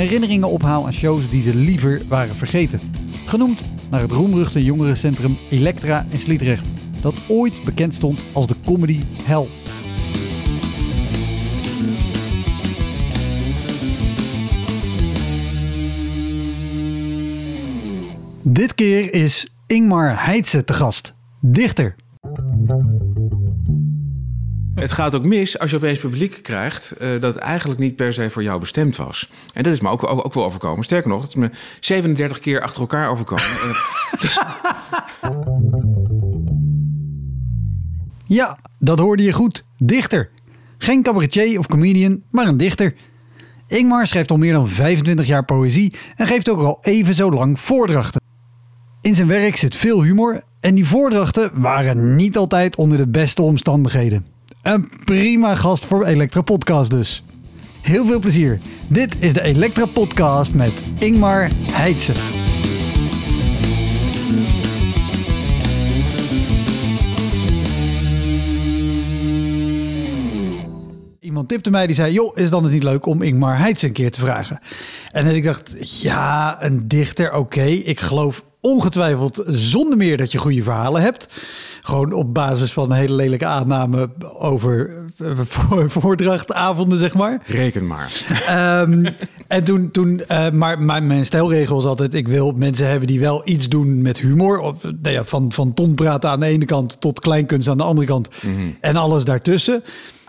herinneringen ophaal aan shows die ze liever waren vergeten. Genoemd naar het roemruchte jongerencentrum Elektra in Sliedrecht, dat ooit bekend stond als de comedy hell. Dit keer is Ingmar Heitse te gast, dichter. Het gaat ook mis als je opeens publiek krijgt uh, dat het eigenlijk niet per se voor jou bestemd was. En dat is me ook, ook, ook wel overkomen. Sterker nog, dat is me 37 keer achter elkaar overkomen. ja, dat hoorde je goed. Dichter. Geen cabaretier of comedian, maar een dichter. Ingmar schrijft al meer dan 25 jaar poëzie en geeft ook al even zo lang voordrachten. In zijn werk zit veel humor en die voordrachten waren niet altijd onder de beste omstandigheden. Een prima gast voor Elektra Podcast dus. Heel veel plezier. Dit is de Elektra Podcast met Ingmar Heitse. Iemand tipte mij die zei: Joh, is het dan eens niet leuk om Ingmar Heitse een keer te vragen? En ik dacht: Ja, een dichter, oké. Ik geloof ongetwijfeld zonder meer dat je goede verhalen hebt. Gewoon op basis van een hele lelijke aanname over eh, voordrachtavonden, zeg maar. Reken maar. Um, en toen, toen uh, maar mijn, mijn stelregel is altijd: ik wil mensen hebben die wel iets doen met humor. Of, nou ja, van, van tonpraten aan de ene kant tot kleinkunst aan de andere kant. Mm -hmm. En alles daartussen.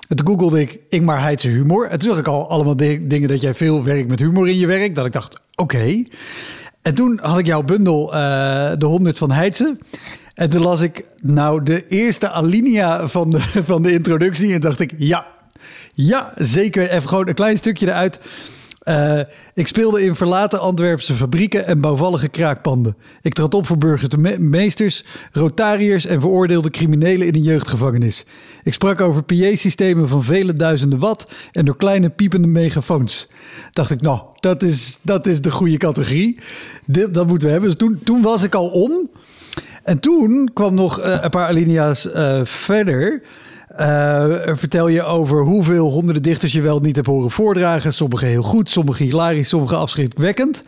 En toen googelde ik Ingmar Heidse humor. En toen zag ik al allemaal dingen dat jij veel werkt met humor in je werk. Dat ik dacht, oké. Okay. En toen had ik jouw bundel, uh, de 100 van Heidse. En toen las ik nou de eerste alinea van de, van de introductie. En dacht ik, ja, ja, zeker. Even gewoon een klein stukje eruit. Uh, ik speelde in verlaten Antwerpse fabrieken en bouwvallige kraakpanden. Ik trad op voor burgemeesters, rotariërs en veroordeelde criminelen in een jeugdgevangenis. Ik sprak over PA-systemen van vele duizenden watt en door kleine piepende megafoons. Dacht ik, nou, dat is, dat is de goede categorie. Dit, dat moeten we hebben. Dus toen, toen was ik al om. En toen kwam nog uh, een paar alinea's uh, verder. Uh, vertel je over hoeveel honderden dichters je wel niet hebt horen voordragen. Sommige heel goed, sommige hilarisch, sommige afschrikwekkend.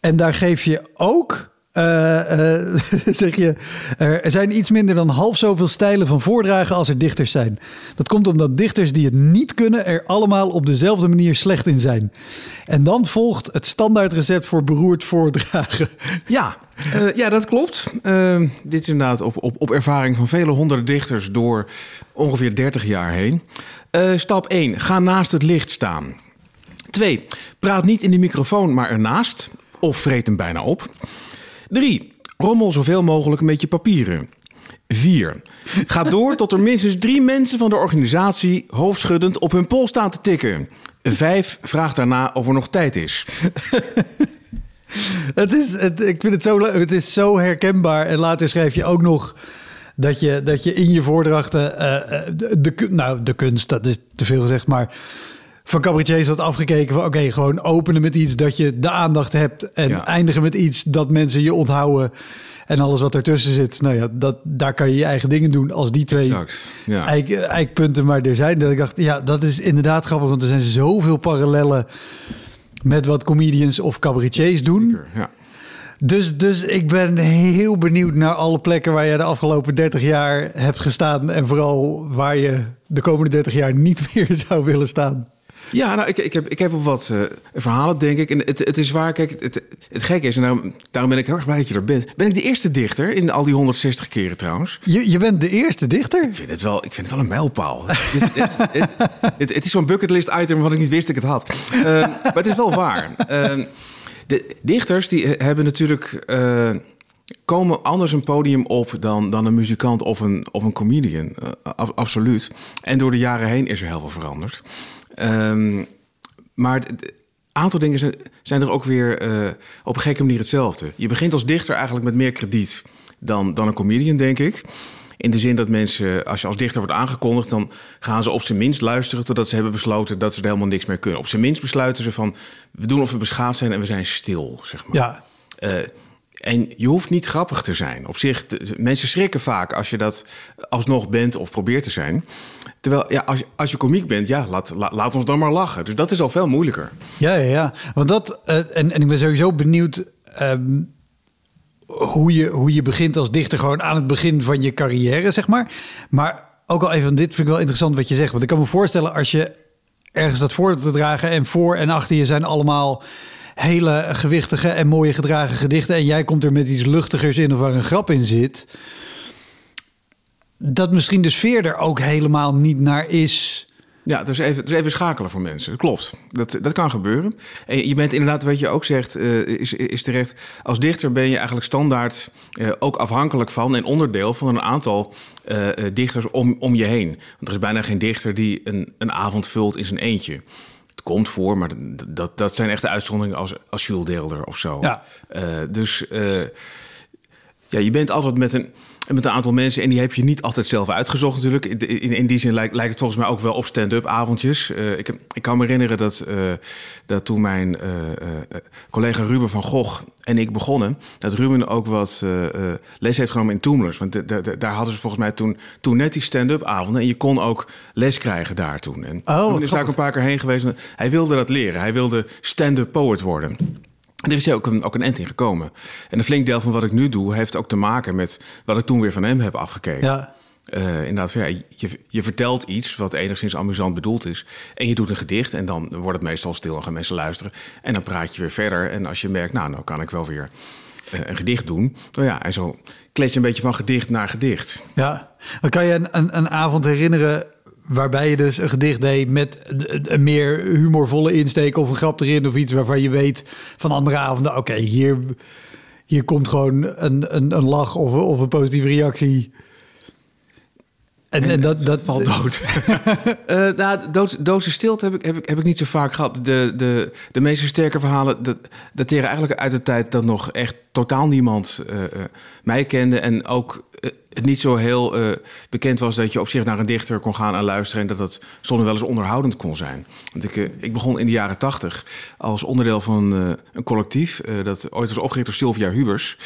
En daar geef je ook zeg je, er zijn iets minder dan half zoveel stijlen van voordragen als er dichters zijn. Dat komt omdat dichters die het niet kunnen er allemaal op dezelfde manier slecht in zijn. En dan volgt het standaardrecept voor beroerd voordragen. Ja, uh, ja dat klopt. dit is inderdaad op, op, op ervaring van vele honderden dichters door ongeveer 30 jaar heen. stap 1, ga naast het licht staan. 2, praat niet in de microfoon, maar ernaast. Of vreet hem bijna op. 3. Rommel zoveel mogelijk met je papieren. 4. Ga door tot er minstens drie mensen van de organisatie hoofdschuddend op hun pols staan te tikken. 5. Vraag daarna of er nog tijd is. het is het, ik vind het zo, het is zo herkenbaar. En later schrijf je ook nog dat je, dat je in je voordrachten uh, de, de, nou, de kunst, dat is te veel gezegd, maar van cabaretiers had afgekeken van oké, gewoon openen met iets dat je de aandacht hebt en eindigen met iets dat mensen je onthouden. En alles wat ertussen zit, nou ja, dat, daar kan je je eigen dingen doen als die twee ja. eik, eikpunten maar er zijn. Dat ik dacht, ja, dat is inderdaad grappig, want er zijn zoveel parallellen met wat comedians of cabaretiers doen. Ja. Dus, dus ik ben heel benieuwd naar alle plekken waar je de afgelopen 30 jaar hebt gestaan. En vooral waar je de komende 30 jaar niet meer zou willen staan. Ja, nou, ik, ik, heb, ik heb op wat uh, verhalen, denk ik. En het, het is waar, kijk, het, het gekke is, en daarom, daarom ben ik heel erg blij dat je er bent. Ben ik de eerste dichter in al die 160 keren trouwens? Je, je bent de eerste dichter? Ik vind het wel, ik vind het wel een mijlpaal. het, het, het, is zo'n bucketlist item wat ik niet wist dat ik het had. Uh, maar het is wel waar. Uh, de dichters die hebben natuurlijk komen anders een podium op dan, dan een muzikant of een, of een comedian. Uh, absoluut. En door de jaren heen is er heel veel veranderd. Um, maar het, aantal dingen zijn, zijn er ook weer uh, op een gekke manier hetzelfde. Je begint als dichter eigenlijk met meer krediet dan, dan een comedian, denk ik. In de zin dat mensen, als je als dichter wordt aangekondigd, dan gaan ze op zijn minst luisteren totdat ze hebben besloten dat ze er helemaal niks meer kunnen. Op zijn minst besluiten ze van we doen of we beschaafd zijn en we zijn stil, zeg maar. Ja. Uh, en je hoeft niet grappig te zijn. Op zich, mensen schrikken vaak als je dat alsnog bent of probeert te zijn. Terwijl, ja, als, als je komiek bent, ja, laat, laat, ons dan maar lachen. Dus dat is al veel moeilijker. Ja, ja, ja. Want dat, uh, en, en ik ben sowieso benieuwd um, hoe, je, hoe je begint als dichter, gewoon aan het begin van je carrière, zeg maar. Maar ook al even, dit vind ik wel interessant wat je zegt. Want ik kan me voorstellen als je ergens dat voor te dragen en voor en achter je zijn allemaal hele gewichtige en mooie gedragen gedichten. En jij komt er met iets luchtigers in of waar een grap in zit. Dat misschien de sfeer er ook helemaal niet naar is. Ja, dus even, dus even schakelen voor mensen. Dat klopt. Dat, dat kan gebeuren. En je bent inderdaad, wat je ook zegt, uh, is, is terecht. Als dichter ben je eigenlijk standaard uh, ook afhankelijk van en onderdeel van een aantal uh, dichters om, om je heen. Want er is bijna geen dichter die een, een avond vult in zijn eentje komt voor, maar dat, dat zijn echte uitzonderingen als, als Jules Deelder of zo. Ja. Dus ja, je bent altijd met een, met een aantal mensen en die heb je niet altijd zelf uitgezocht natuurlijk. In, in, in die zin lijkt, lijkt het volgens mij ook wel op stand-up avondjes. Uh, ik, ik kan me herinneren dat, dat toen mijn collega Ruben van Gogh en ik begonnen, dat Ruben ook wat les heeft genomen in Toomlers. Want de, de, daar hadden ze volgens mij toen, toen net die stand-up avonden en je kon ook les krijgen daar toen. En oh, toen is daar ook een paar keer heen geweest. Hij wilde dat leren. Hij wilde stand-up poet worden. Er is ook een, ook een end in gekomen. En een flink deel van wat ik nu doe, heeft ook te maken met wat ik toen weer van hem heb afgekeken. Ja. Uh, inderdaad, ja, je, je vertelt iets wat enigszins amusant bedoeld is. En je doet een gedicht en dan wordt het meestal stil en gaan mensen luisteren. En dan praat je weer verder. En als je merkt, nou, nou kan ik wel weer uh, een gedicht doen. Nou ja, en zo klets je een beetje van gedicht naar gedicht. Ja, dan kan je een, een, een avond herinneren waarbij je dus een gedicht deed met een meer humorvolle insteek of een grap erin of iets waarvan je weet van andere avonden, oké, hier, hier komt gewoon een, een, een lach of, of een positieve reactie. En, en, dat, dat valt dood. uh, nou, dood, doodse stilte heb ik, heb, ik, heb ik niet zo vaak gehad. De, de, de meeste sterke verhalen dat, dateren eigenlijk uit de tijd dat nog echt totaal niemand uh, uh, mij kende. En ook het niet zo heel uh, bekend was dat je op zich naar een dichter kon gaan en luisteren. En dat dat zonder wel eens onderhoudend kon zijn. Want ik, ik begon in de jaren tachtig als onderdeel van een collectief. dat ooit was opgericht door Sylvia Hubers.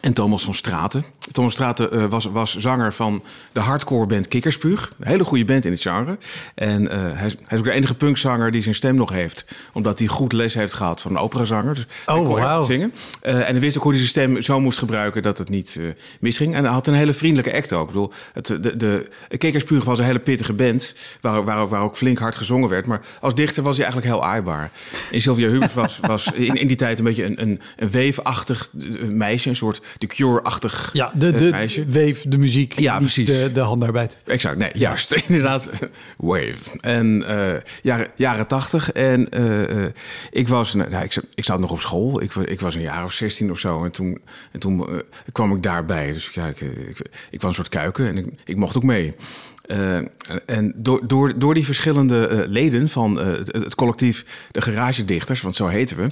En Thomas van Straten. Thomas Straten uh, was, was zanger van de hardcore band Kikkerspuug. Een hele goede band in het genre. En uh, hij, is, hij, is ook de enige punkzanger die zijn stem nog heeft. Omdat hij goed les heeft gehad van een operazanger. Dus oh, wow. zingen. Uh, en hij wist ook hoe hij zijn stem zo moest gebruiken dat het niet misging. En hij had een hele vriendelijke act ook. Ik bedoel, het, de, de, Kikkerspuug was een hele pittige band. Waar, waar, waar ook flink hard gezongen werd. Maar als dichter was hij eigenlijk heel aaibaar. En Sylvia Hubers was, was in, in die tijd een beetje een, een, een weefachtig meisje. Een soort de Cure-achtig ja, de, de meisje. Wave, de muziek, ja, precies. de, de handarbeid. Exact, nee, juist, inderdaad. Wave. En uh, jaren, jaren tachtig. En uh, ik was, nou, ik, ik zat nog op school. Ik, ik was een jaar of 16 of zo. En toen, en toen kwam ik daarbij. Dus ja, ik, ik, ik was een soort kuiken en ik, ik mocht ook mee. Uh, en door, door, door die verschillende uh, leden van uh, het, het, collectief de Garagedichters, want zo heten we,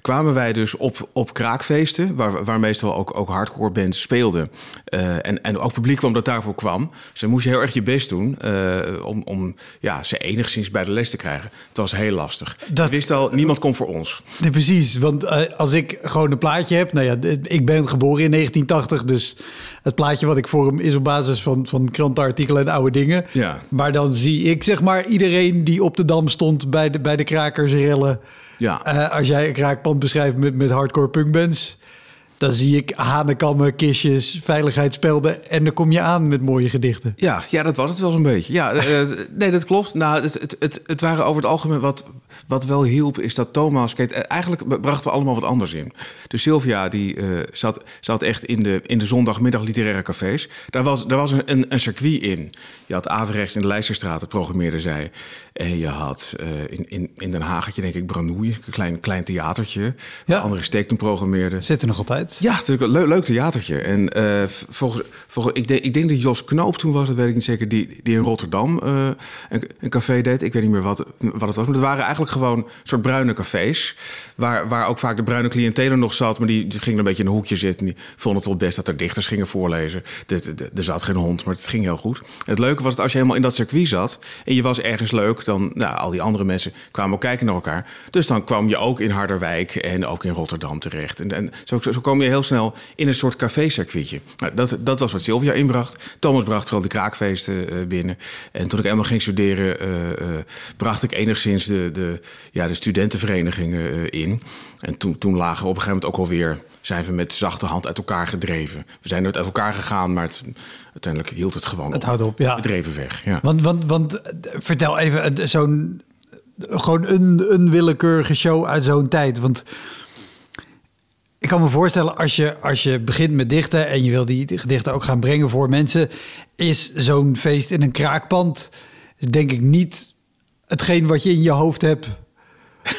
kwamen wij dus op, op kraakfeesten, waar, waar meestal ook, ook hardcore bands speelden. en, en ook publiek kwam dat daarvoor kwam. Dus dan moest je heel erg je best doen om, om ja, ze enigszins bij de les te krijgen. Het was heel lastig. Dat, je wist al, niemand komt voor ons. Nee, precies, want als ik gewoon een plaatje heb, nou ja, ik ben geboren in 1980, dus het plaatje wat ik voor hem is op basis van, van krantenartikelen en oude dingen. Ja. Maar dan zie ik zeg maar iedereen die op de dam stond bij de, bij de krakersrellen. Ja. Uh, als jij een kraakpand beschrijft met, met hardcore punkbands. Dan zie ik hanenkammen, kistjes, veiligheidsspelden en dan kom je aan met mooie gedichten. Ja, ja dat was het wel zo'n beetje. Ja, uh, nee, dat klopt. Nou, het, het, het, het, waren over het algemeen wat, wat wel hielp, is dat Thomas. Kijk, eigenlijk brachten we allemaal wat anders in. Dus Sylvia, die zat, zat echt in de, in de zondagmiddag literaire cafés. Daar was, daar was een, een circuit in. Je had averechts in de Leijsterstraat, het programmeerde zij. En je had uh, in, in, in Den Haag, denk ik, Branoei, een klein, klein theatertje. Ja. Andere steek toen programmeerde. Zit er nog altijd? Ja, het is een leuk, leuk theatertje. En uh, volgens, volgens, ik, denk, ik denk dat Jos Knoop toen was, dat weet ik niet zeker, die, die in Rotterdam uh, een, een, café deed. Ik weet niet meer wat, wat het was. Maar het waren eigenlijk gewoon soort bruine cafés. Waar, waar ook vaak de bruine cliëntelen nog zat. Maar die, die gingen een beetje in een hoekje zitten. Die vonden het wel best dat er dichters gingen voorlezen. Er zat geen hond, maar het ging heel goed. Het leuke was dat als je helemaal in dat circuit zat. en je was ergens leuk. Dan nou, al die andere mensen kwamen ook kijken naar elkaar. Dus dan kwam je ook in Harderwijk en ook in Rotterdam terecht. En, en zo, zo, kom je heel snel in een soort café-circuitje. Nou, dat, dat was wat Sylvia inbracht. Thomas bracht gewoon de kraakfeesten uh, binnen. En toen ik helemaal ging studeren, uh, uh, bracht ik enigszins de, de, ja, de studentenverenigingen in. En toen, toen lagen op een gegeven moment ook alweer zijn we met zachte hand uit elkaar gedreven. We zijn uit elkaar gegaan, maar het, uiteindelijk hield het gewoon het houdt op, ja. Gedreven weg, ja. Want, want, want vertel even zo'n... Gewoon een, een willekeurige show uit zo'n tijd. Want ik kan me voorstellen, als je, als je begint met dichten... en je wil die gedichten ook gaan brengen voor mensen... is zo'n feest in een kraakpand... denk ik niet hetgeen wat je in je hoofd hebt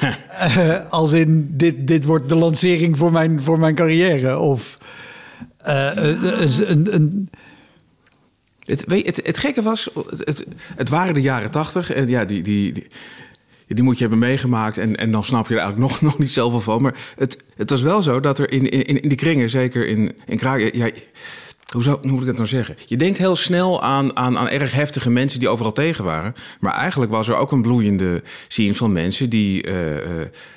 uh, als in, dit, dit wordt de lancering voor mijn, voor mijn carrière. Of uh, een, een, het, het, het gekke was, het, het waren de jaren tachtig. En ja, die, die, die, die, moet je hebben meegemaakt. En, en dan snap je er eigenlijk nog, nog niet zoveel van. Maar het, het was wel zo dat er in, in, in die kringen, zeker in, in Kraak... Ja, hoe, moet ik dat nou zeggen? Je denkt heel snel aan, aan, aan erg heftige mensen die overal tegen waren. Maar eigenlijk was er ook een bloeiende scene van mensen die uh, uh,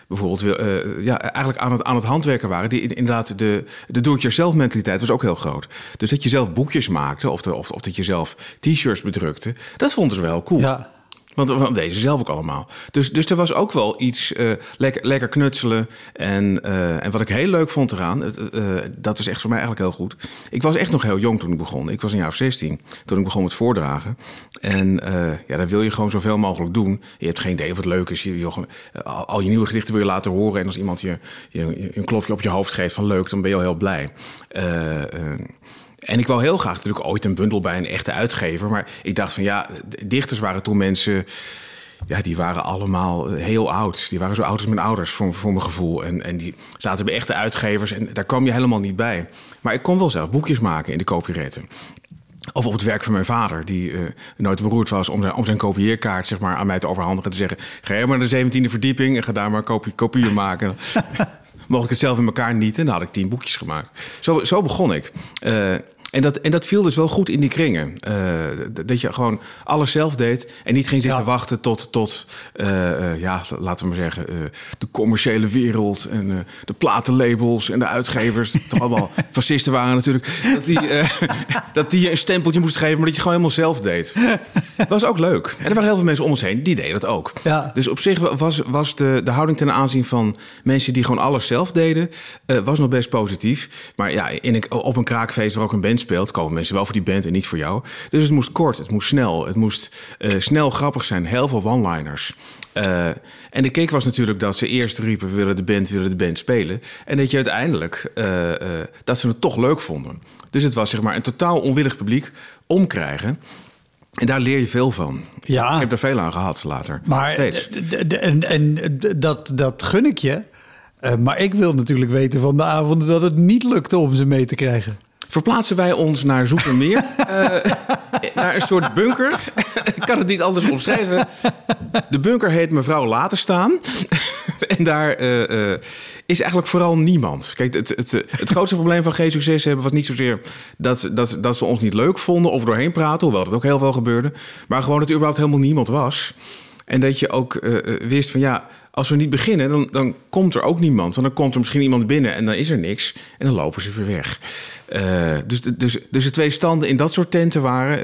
bijvoorbeeld uh, ja, eigenlijk aan het, aan het handwerken waren. Die inderdaad de, de do-it-yourself mentaliteit was ook heel groot. Dus dat je zelf boekjes maakte of, de, of, of dat je zelf t-shirts bedrukte, dat vonden ze wel cool. Ja. Want deze zelf ook allemaal. Dus, dus er was ook wel iets uh, lekker, lekker knutselen. En, uh, en wat ik heel leuk vond eraan, uh, dat is echt voor mij eigenlijk heel goed. Ik was echt nog heel jong toen ik begon. Ik was een jaar of 16 toen ik begon met voordragen. En ja, dan wil je gewoon zoveel mogelijk doen. Je hebt geen idee wat leuk is. Je, je, al, al je nieuwe gedichten wil je laten horen. En als iemand je, je, een klopje op je hoofd geeft van leuk, dan ben je al heel blij. En ik wou heel graag natuurlijk ooit een bundel bij een echte uitgever. Maar ik dacht van ja, dichters waren toen mensen. Ja, die waren allemaal heel oud. Die waren zo oud als mijn ouders, voor, voor mijn gevoel. En, en die zaten bij echte uitgevers en daar kwam je helemaal niet bij. Maar ik kon wel zelf boekjes maken in de copyretten. Of op het werk van mijn vader, die uh, nooit beroerd was om zijn, om zijn kopieerkaart zeg maar, aan mij te overhandigen. Te zeggen: ga jij maar naar de 17e verdieping en ga daar maar kopie, kopieën maken. Mocht ik het zelf in elkaar niet en dan had ik tien boekjes gemaakt. Zo, zo begon ik. Uh, en dat, en dat viel dus wel goed in die kringen. Uh, dat je gewoon alles zelf deed en niet ging zitten wachten tot, tot uh, uh, ja, laten we maar zeggen, de commerciële wereld en de platenlabels en de uitgevers, toch allemaal fascisten waren natuurlijk, dat die, dat die je een stempeltje moest geven, maar dat je gewoon helemaal zelf deed. Dat was ook leuk. En er waren heel veel mensen om ons heen, die deden dat ook. Ja. Dus op zich was, was de, de houding ten aanzien van mensen die gewoon alles zelf deden, was nog best positief. Maar ja, in een, op een kraakfeest waar ook een band speelt, komen mensen wel voor die band en niet voor jou. Dus het moest kort, het moest snel, het moest uh, snel grappig zijn, heel veel one-liners. Uh, en de kick was natuurlijk dat ze eerst riepen: we willen de band, we willen de band spelen. En dat je uiteindelijk uh, dat ze het toch leuk vonden. Dus het was zeg maar een totaal onwillig publiek omkrijgen. En daar leer je veel van. Ja. Ik heb er veel aan gehad later. Maar Steeds. En, en dat, dat gun ik je. maar ik wil natuurlijk weten van de avond dat het niet lukte om ze mee te krijgen verplaatsen wij ons naar Zoetermeer. uh, naar een soort bunker. Ik kan het niet anders omschrijven. De bunker heet Mevrouw Laten Staan. en daar uh, uh, is eigenlijk vooral niemand. Kijk, het, het, het grootste probleem van geen succes hebben was niet zozeer dat, dat, dat ze ons niet leuk vonden of doorheen praten, hoewel dat ook heel veel gebeurde. Maar gewoon dat er überhaupt helemaal niemand was. En dat je ook wist van ja, als we niet beginnen, dan, dan komt er ook niemand. Want dan komt er misschien iemand binnen en dan is er niks. En dan lopen ze weer weg. Uh, dus, dus, dus de twee standen in dat soort tenten waren...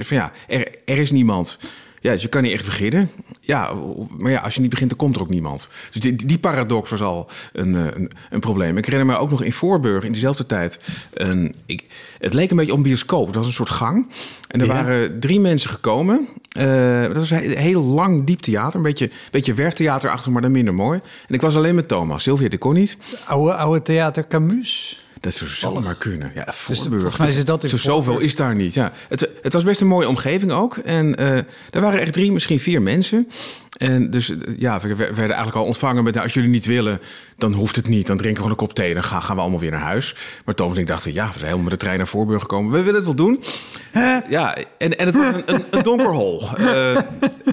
Van ja, er, er is niemand. Ja, dus je kan niet echt beginnen. Ja, maar ja, als je niet begint, dan komt er ook niemand. Dus die, die paradox was al een, eh, een, een, probleem. Ik herinner me ook nog in Voorburg in diezelfde tijd. Een, ik, het leek een beetje een bioscoop. Het was een soort gang. En er waren drie mensen gekomen. Uh, dat was een heel lang, diep theater. Een beetje, beetje werktheaterachtig, maar dan minder mooi. En ik was alleen met Thomas. Sylvia, die kon niet. Oude, oude theater Camus? Dat zou zomaar kunnen. Ja, Dus Voorburg. mij is dat zo, zoveel is daar niet. Ja. Het, het was best een mooie omgeving ook. En eh er waren echt drie, misschien vier mensen. En dus eh, ja, we werden eigenlijk al ontvangen met... nou, als jullie niet willen, dan hoeft het niet. Dan drinken we gewoon een kop thee en dan gaan, gaan we allemaal weer naar huis. Maar Thomas en ik dachten, ja, we zijn helemaal met de trein naar Voorburg gekomen. We willen het wel doen. Ja, en, en het was een, een, een donker hol. Eh,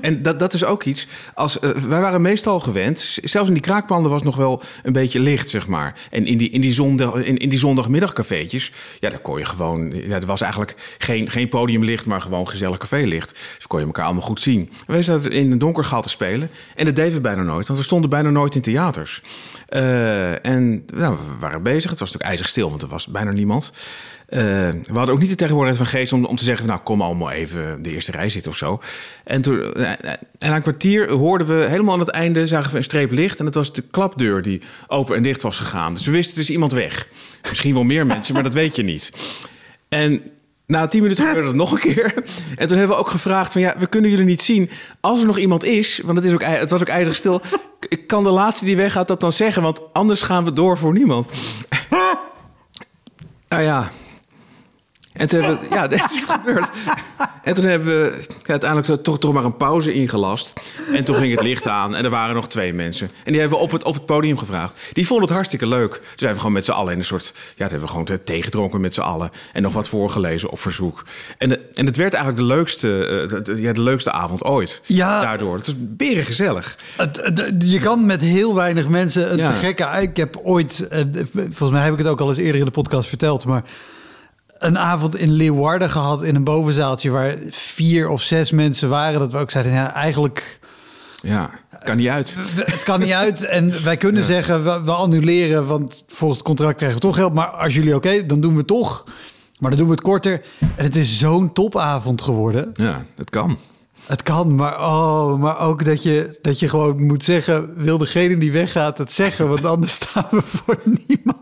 en dat, dat is ook iets. Als, wij waren meestal gewend, zelfs in die kraakpanden was nog wel een beetje licht, zeg maar. En in die, in die, zondag, in, in die zondagmiddagcafeetjes, ja, daar kon je gewoon... Ja, er was eigenlijk geen, geen podiumlicht, maar gewoon gezellig cafélicht. Dus kon je elkaar allemaal goed zien. En wij zaten in een donker gal te spelen. En dat deden we bijna nooit, want we stonden bijna nooit in theaters. Eh, en nou, we waren bezig. Het was natuurlijk ijzig stil, want er was bijna niemand. Eh, we hadden ook niet de tegenwoordigheid van geest om, om te zeggen... van, nou, kom allemaal even de eerste rij zitten of zo. En, toen, eh, en na een kwartier hoorden we helemaal aan het einde... zagen we een streep licht en dat was de klapdeur die open en dicht was gegaan. Dus we wisten, er is iemand weg. Misschien wel meer mensen, maar dat weet je niet. En na tien minuten gebeurde het nog een keer. En toen hebben we ook gevraagd van... ja, we kunnen jullie niet zien. Als er nog iemand is, want het, is ook, het was ook ijzig stil... k- kan de laatste die weggaat dat dan zeggen? Want anders gaan we door voor niemand. Nou ja. En toen hebben we... Ja, dit is gebeurd. En toen hebben we ja, uiteindelijk toch, toch maar een pauze ingelast. En toen ging het licht aan en er waren nog twee mensen. En die hebben we op het, op het podium gevraagd. Die vonden het hartstikke leuk. Dus hebben we gewoon met z'n allen in een soort... Ja, toen hebben we gewoon thee gedronken met z'n allen. En nog wat voorgelezen op verzoek. En, de- en het werd eigenlijk de leukste, eh, de, ja, de leukste avond ooit. Ja. Daardoor. Het was beren gezellig. Het, het- je kan met heel weinig mensen Ja. te gekke... Ik heb ooit, eh, volgens mij heb ik het ook al eens eerder in de podcast verteld... maar een avond in Leeuwarden gehad in een bovenzaaltje... waar vier of zes mensen waren. Dat we ook zeiden, ja, eigenlijk... Ja, kan niet uit. Het kan niet uit en wij kunnen zeggen, we, we annuleren... want volgens het contract krijgen we toch geld. Maar als jullie oké, dan doen we het toch. Maar dan doen we het korter. En het is zo'n topavond geworden. Ja, het kan. Het kan, maar, oh, maar ook dat je, dat je gewoon moet zeggen... wil degene die weggaat het zeggen, want anders staan we voor niemand.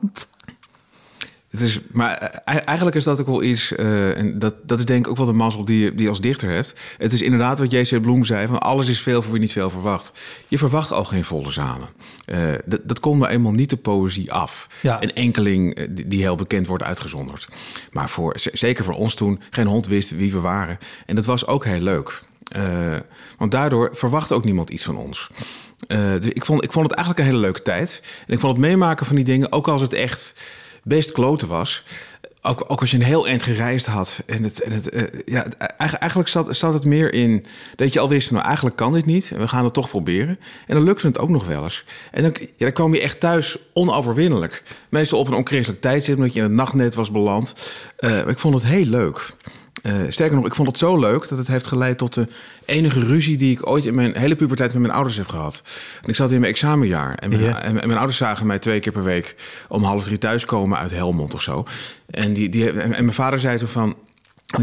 Het is, maar eh, eigenlijk is dat ook wel iets, eh, en dat, dat is denk ik ook wel de mazzel die je, die je als dichter hebt. Het is inderdaad wat J.C. Bloem zei, van alles is veel voor wie niet veel verwacht. Je verwacht al geen volle zalen. Eh, dat, dat komt nou eenmaal niet de poëzie af. Ja. Een enkeling die, die heel bekend wordt uitgezonderd. Maar voor, zeker voor ons toen, geen hond wist wie we waren. En dat was ook heel leuk. Want daardoor verwachtte ook niemand iets van ons. Dus ik vond, ik vond het eigenlijk een hele leuke tijd. En ik vond het meemaken van die dingen, ook als het echt best kloten was. Ook, ook als je een heel eind gereisd had. En het, en het, eh, ja, eigenlijk zat, het meer in dat je al wist, nou eigenlijk kan dit niet. En we gaan het toch proberen. En dan lukte het ook nog wel eens. En dan, dan kwam je echt thuis onoverwinnelijk. Meestal op een onchristelijk tijdstip, omdat je in het nachtnet was beland. Eh, ik vond het heel leuk. Eh, sterker nog, ik vond het zo leuk dat het heeft geleid tot de enige ruzie die ik ooit in mijn hele puberteit met mijn ouders heb gehad. En ik zat in mijn examenjaar en mijn, en, ouders zagen mij twee keer per week om half drie thuiskomen uit Helmond of zo. En, die, die, en, en mijn vader zei toen van.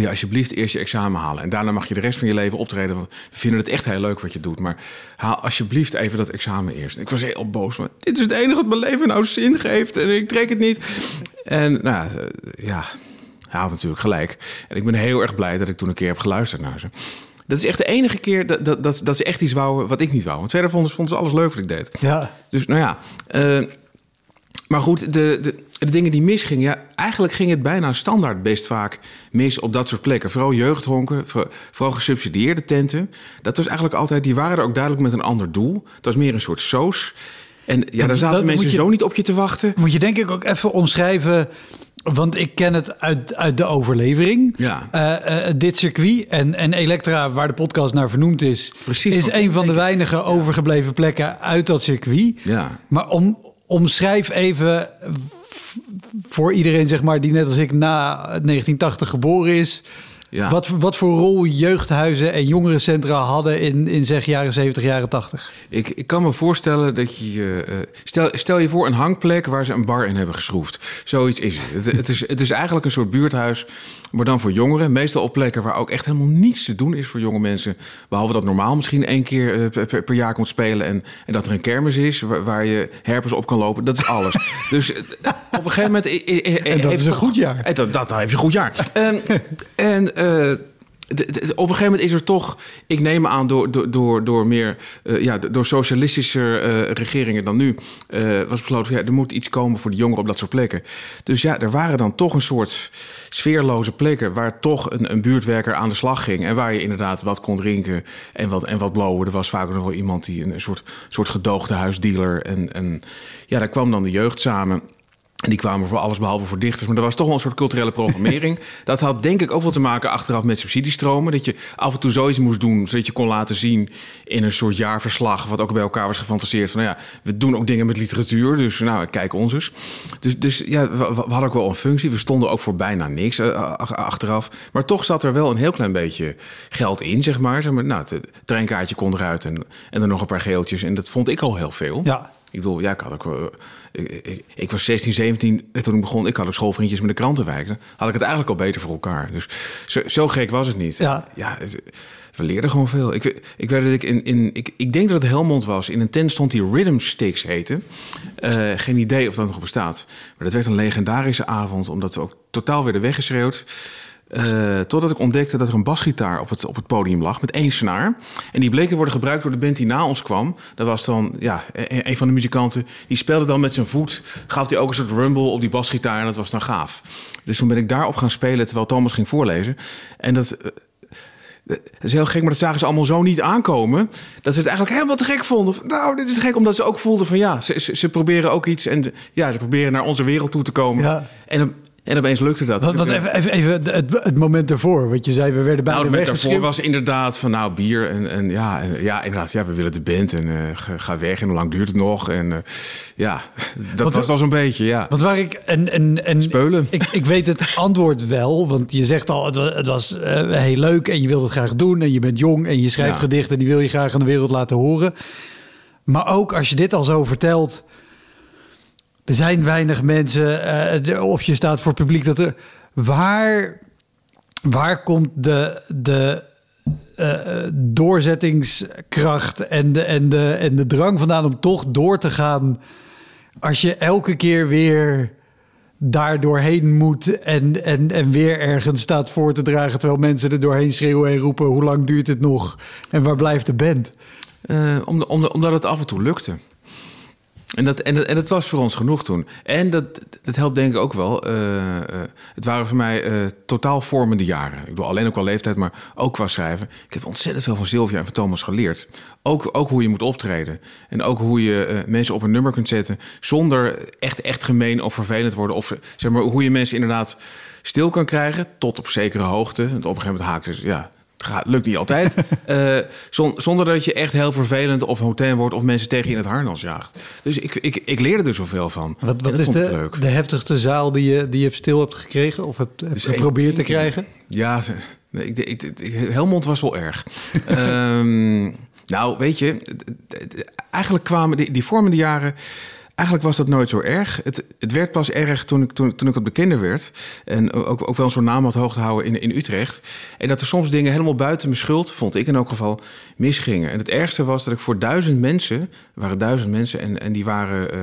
Alsjeblieft eerst je examen halen. En daarna mag je de rest van je leven optreden. Want we vinden het echt heel leuk wat je doet. Maar haal alsjeblieft even dat examen eerst. Ik was heel boos. Maar dit is het enige wat mijn leven nou zin geeft. En ik trek het niet. En nou ja, eh, ja, hij had natuurlijk gelijk. En ik ben heel erg blij dat ik toen een keer heb geluisterd naar ze. Dat is echt de enige keer dat, dat, dat, dat ze echt iets wouden wat ik niet wou. Want verder vonden, ze- vonden ze alles leuk wat ik deed. Ja, Dus nou ja. eh, maar goed, de, de, de dingen die misgingen. Ja, eigenlijk ging het bijna standaard best vaak mis op dat soort plekken. Vooral jeugdhonken, voor- vooral gesubsidieerde tenten. Dat was eigenlijk altijd, die waren er ook duidelijk met een ander doel. Het was meer een soort soos. En ja, daar zaten dat mensen je- zo niet op je te wachten. moet je denk ik ook even omschrijven... want ik ken het uit, uit de overlevering. Ja. Eh, eh, dit circuit en, en Elektra, waar de podcast naar vernoemd is... Precies, is een van de weinige overgebleven plekken uit dat circuit. Ja. Maar om, omschrijf even voor iedereen zeg maar, die net als ik na 1980 geboren is... Ja. Wat, wat voor rol jeugdhuizen en jongerencentra hadden in, in zeg jaren 70, jaren 80? Ik, ik kan me voorstellen dat je... eh, stel, stel je voor een hangplek waar ze een bar in hebben geschroefd. Zoiets is het. Het, het, is, het is eigenlijk een soort buurthuis, maar dan voor jongeren. Meestal op plekken waar ook echt helemaal niets te doen is voor jonge mensen. Behalve dat normaal misschien één keer eh, per, per jaar komt spelen... En, en dat er een kermis is waar, waar je herpers op kan lopen. Dat is alles. dus eh, op een gegeven moment... En dat heeft is een goed jaar. dat, dat, dat heb je een goed jaar. En, en eh, op een gegeven moment is er toch, ik neem aan door, door, door, door meer, eh, ja, door socialistische eh, regeringen dan nu, eh, was besloten, ja, er moet iets komen voor de jongeren op dat soort plekken. Dus ja, er waren dan toch een soort sfeerloze plekken waar toch een, een buurtwerker aan de slag ging en waar je inderdaad wat kon drinken en wat, en wat blowen. Er was vaak nog wel iemand die een, een soort, soort gedoogde huisdealer en, en ja, daar kwam dan de jeugd samen. En die kwamen voor alles behalve voor dichters. Maar er was toch wel een soort culturele programmering. dat had denk ik ook wel te maken achteraf met subsidiestromen. Dat je af en toe zoiets moest doen, zodat je kon laten zien in een soort jaarverslag. Wat ook bij elkaar was gefantaseerd. Van nou ja, we doen ook dingen met literatuur. Dus nou, kijk ons eens. Dus, dus ja, we, we hadden ook wel een functie. We stonden ook voor bijna niks eh, ach- achteraf. Maar toch zat er wel een heel klein beetje geld in, zeg maar. Zeg maar nou, het treinkaartje kon eruit en, en er nog een paar geeltjes. En dat vond ik al heel veel. Ja. Ik bedoel, ja, ik had ook. wel- Ik, ik, ik was 16, 17 en toen ik begon. Ik had ook schoolvriendjes met de krantenwijk. Dan had ik het eigenlijk al beter voor elkaar. Dus zo, zo gek was het niet. Ja. ja het- we leerden gewoon veel. Ik, ik weet dat ik in, in ik, ik denk dat het Helmond was. In een tent stond die Rhythm Sticks heette. Eh, geen idee of dat nog bestaat. Maar dat werd een legendarische avond, omdat we ook totaal werden weggeschreeuwd. Eh, totdat ik ontdekte dat er een basgitaar op het, op het podium lag met één snaar. En die bleek te worden gebruikt door de band die na ons kwam. Dat was dan ja, een, een van de muzikanten. Die speelde dan met zijn voet. Gaf hij ook een soort rumble op die basgitaar. En dat was dan gaaf. Dus toen ben ik daarop gaan spelen terwijl Thomas ging voorlezen. En dat. eh, dat is heel gek, maar dat zagen ze allemaal zo niet aankomen. Dat ze het eigenlijk helemaal te gek vonden. Nou, dit is gek, omdat ze ook voelden van ja, ze, ze, ze proberen ook iets. En ja, ze proberen naar onze wereld toe te komen. Ja. En, en opeens lukte dat. Wat, wat, even, even, even het, het moment ervoor. Want je zei, we werden bijna Nou, het moment daarvoor was inderdaad van nou bier en, en ja, en, ja, inderdaad, ja, we willen de band en eh, ga, weg en hoe lang duurt het nog? En eh, ja, dat was al zo'n beetje, ja. Want waar ik en, en, en Speulen. Ik, ik weet het antwoord wel, want je zegt al, het was, eh, heel leuk en je wilt het graag doen en je bent jong en je schrijft Ja. gedichten en die wil je graag aan de wereld laten horen. Maar ook als je dit al zo vertelt, er zijn weinig mensen eh, of je staat voor publiek dat er waar waar komt de de eh, eh, doorzettingskracht en de, en, de, en de drang vandaan om toch door te gaan als je elke keer weer daar doorheen moet en, en, en weer ergens staat voor te dragen terwijl mensen er doorheen schreeuwen en roepen hoe lang duurt het nog en waar blijft de band? Om, omdat het af en toe lukte. En dat, en, dat, en dat was voor ons genoeg toen. En dat, dat helpt denk ik ook wel. Eh, eh, het waren voor mij eh, totaal vormende jaren. Ik bedoel, alleen ook qua leeftijd, maar ook qua schrijven. Ik heb ontzettend veel van Sylvia en van Thomas geleerd. Ook, ook hoe je moet optreden. En ook hoe je mensen op een nummer kunt zetten... zonder echt, echt gemeen of vervelend te worden. Of zeg maar, hoe je mensen inderdaad stil kan krijgen... tot op zekere hoogte. Want op een gegeven moment haakt dus... Ja, Gaat, lukt niet altijd. Eh, zon- zonder dat je echt heel vervelend of hotel wordt of mensen tegen je in het harnas jaagt. Dus ik, ik, ik leerde er zoveel van. Wat, wat is de, leuk. de heftigste zaal die je, die je stil hebt gekregen of hebt, hebt Dus geprobeerd te krijgen? Ja, ik, ik, ik, Helmond was wel erg. Ehm, nou, weet je, eigenlijk kwamen die, die vormende jaren. Eigenlijk was dat nooit zo erg. Het, het werd pas erg toen ik, toen, toen ik wat bekender werd. En ook, ook wel zo'n naam had hoog te houden in, in Utrecht. En dat er soms dingen helemaal buiten mijn schuld, vond ik in elk geval, misgingen. En het ergste was dat ik voor duizend mensen, waren duizend mensen, en, en die waren eh,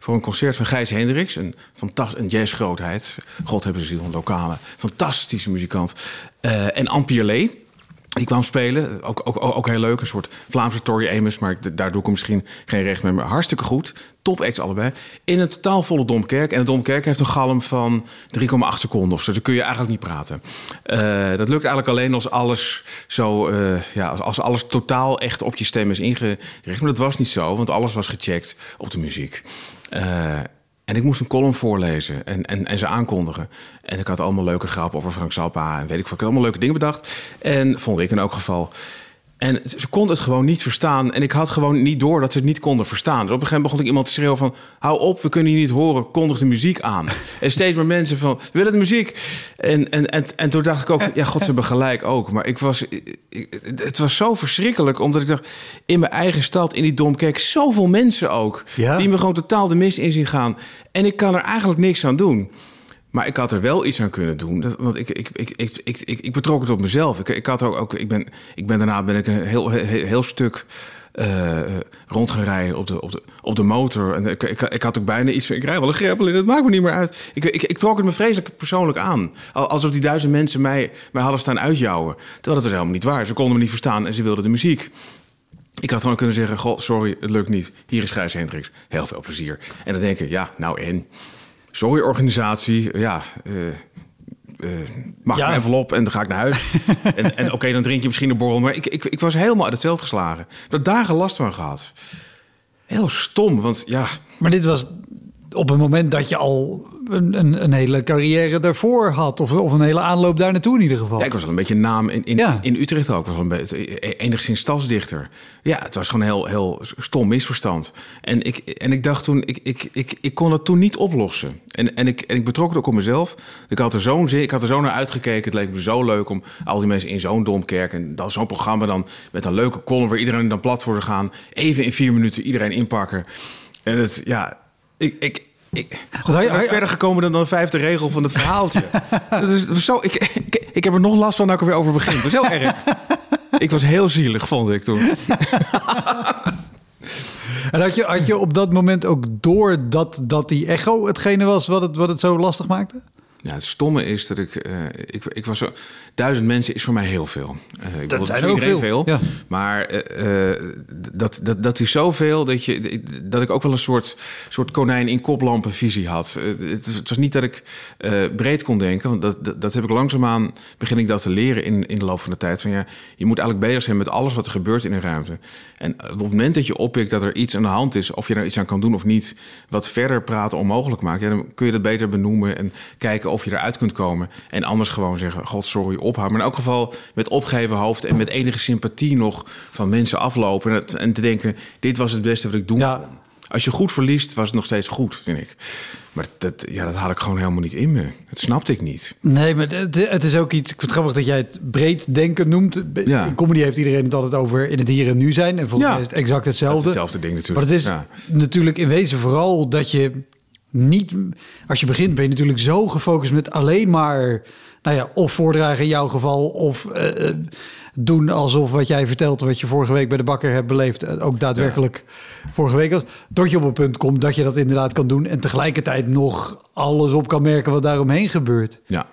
voor een concert van Gijs Hendricks, een, fantast, een jazzgrootheid. God hebben ze ziel, een lokale, fantastische muzikant. Eh, en Ampie Lee. Die kwam spelen, ook, ook, ook heel leuk. Een soort Vlaamse Tori Amos, maar daar doe ik hem misschien geen recht mee. Maar hartstikke goed. Top acts allebei. In een totaal volle Domkerk. En de Domkerk heeft een galm van 3,8 seconden of zo. Dan kun je eigenlijk niet praten. Eh, dat lukt eigenlijk alleen als alles zo... eh, ja, als, als alles totaal echt op je stem is ingericht. Maar dat was niet zo, want alles was gecheckt op de muziek. Eh, en ik moest een column voorlezen en, en, en ze aankondigen. En ik had allemaal leuke grappen over Frank Zappa en weet ik veel. Ik allemaal leuke dingen bedacht. En vond ik in elk geval. En ze kon het gewoon niet verstaan. En ik had gewoon niet door dat ze het niet konden verstaan. Dus op een gegeven moment begon ik iemand te schreeuwen van... hou op, we kunnen je niet horen, kondig de muziek aan. en steeds meer mensen van, we willen de muziek. En, en, en, en toen dacht ik ook, ja, god, ze hebben gelijk ook. Maar ik was, het was zo verschrikkelijk, omdat ik dacht... in mijn eigen stad, in die Domkerk, zoveel mensen ook... Ja. die me gewoon totaal de mis in zien gaan. En ik kan er eigenlijk niks aan doen. Maar ik had er wel iets aan kunnen doen. Dat, want ik, ik, ik, ik, ik, ik, betrok het op mezelf. Ik, ik, had ook, ook, ik, ben, ik ben daarna ben ik een heel, heel, heel stuk uh, rond gaan rijden op de, op de, op de motor. En ik, ik, had ook bijna iets van... ik rij wel een greppel in, het maakt me niet meer uit. Ik, ik, trok het me vreselijk persoonlijk aan. Alsof die duizend mensen mij, mij hadden staan uitjouwen. Terwijl dat was helemaal niet waar. Ze konden me niet verstaan en ze wilden de muziek. Ik had gewoon kunnen zeggen, goh, sorry, het lukt niet. Hier is Gijs Hendricks. Heel veel plezier. En dan denk ik, ja, nou en sorry organisatie, ja, uh, uh, mag ja. even op en dan ga ik naar huis. en en oké, dan drink je misschien een borrel. Maar ik, ik, ik was helemaal uit het veld geslagen. Ik heb dagen last van gehad. Heel stom, want ja... Maar dit was op het moment dat je al een, een, een, hele carrière daarvoor had. Of, of een hele aanloop daar naartoe in ieder geval. Ja, ik was wel een beetje een naam in, in, ja. in Utrecht ook. Was wel een beetje, enigszins stadsdichter. Ja, het was gewoon een heel, heel stom misverstand. En ik, en ik dacht toen, ik, ik, ik, ik kon het toen niet oplossen. En, en, ik, en ik betrok het ook op mezelf. Ik had er zo'n zin, ik had er zo naar uitgekeken. Het leek me zo leuk om al die mensen in zo'n domkerk... en dan zo'n programma dan met een leuke column... waar iedereen dan plat voor zou gaan. Even in vier minuten iedereen inpakken. En het, ja, ik, ik, ik ben verder gekomen dan de vijfde regel van het verhaaltje. dat is zo, ik, ik, ik, heb er nog last van dat ik er weer over begin. Dat is heel erg. ik was heel zielig, vond ik toen. en had je, had je op dat moment ook door dat, dat die echo hetgene was wat het, wat het zo lastig maakte? Ja, het stomme is dat ik, uh, ik, ik was zo, duizend mensen is voor mij heel veel. Uh, ik dat zijn ook veel. veel ja. Maar uh, dat, dat, dat is zoveel dat, je, dat ik ook wel een soort, soort konijn in koplampen visie had. Het, het, was niet dat ik breed kon denken, want dat, dat, dat, heb ik langzaamaan begin ik dat te leren in, in de loop van de tijd. Van, ja, je moet eigenlijk bezig zijn met alles wat er gebeurt in een ruimte. En op het moment dat je oppikt dat er iets aan de hand is, of je er iets aan kan doen of niet, wat verder praten onmogelijk maakt, ja, dan kun je dat beter benoemen en kijken of je eruit kunt komen. En anders gewoon zeggen: God, sorry, ophouden. Maar in elk geval met opgeven hoofd en met enige sympathie nog van mensen aflopen. En, te denken: dit was het beste wat ik doen ja. Als je goed verliest, was het nog steeds goed, vind ik. Maar dat, ja, dat had ik gewoon helemaal niet in me. Dat snapte ik niet. Nee, maar het, het is ook iets... Ik vind het grappig dat jij het breed denken noemt. Ja. In comedy heeft iedereen het altijd over in het hier en nu zijn. En volgens mij is het exact hetzelfde. Het hetzelfde ding natuurlijk. Maar het is natuurlijk in wezen vooral dat je niet... Als je begint ben je natuurlijk zo gefocust met alleen maar... Nou ja, of voordragen in jouw geval, of uh, doen alsof wat jij vertelt, wat je vorige week bij de bakker hebt beleefd, eh, ook daadwerkelijk vorige week was. Tot je op een punt komt dat je dat inderdaad kan doen en tegelijkertijd nog alles op kan merken wat daaromheen gebeurt. Ja.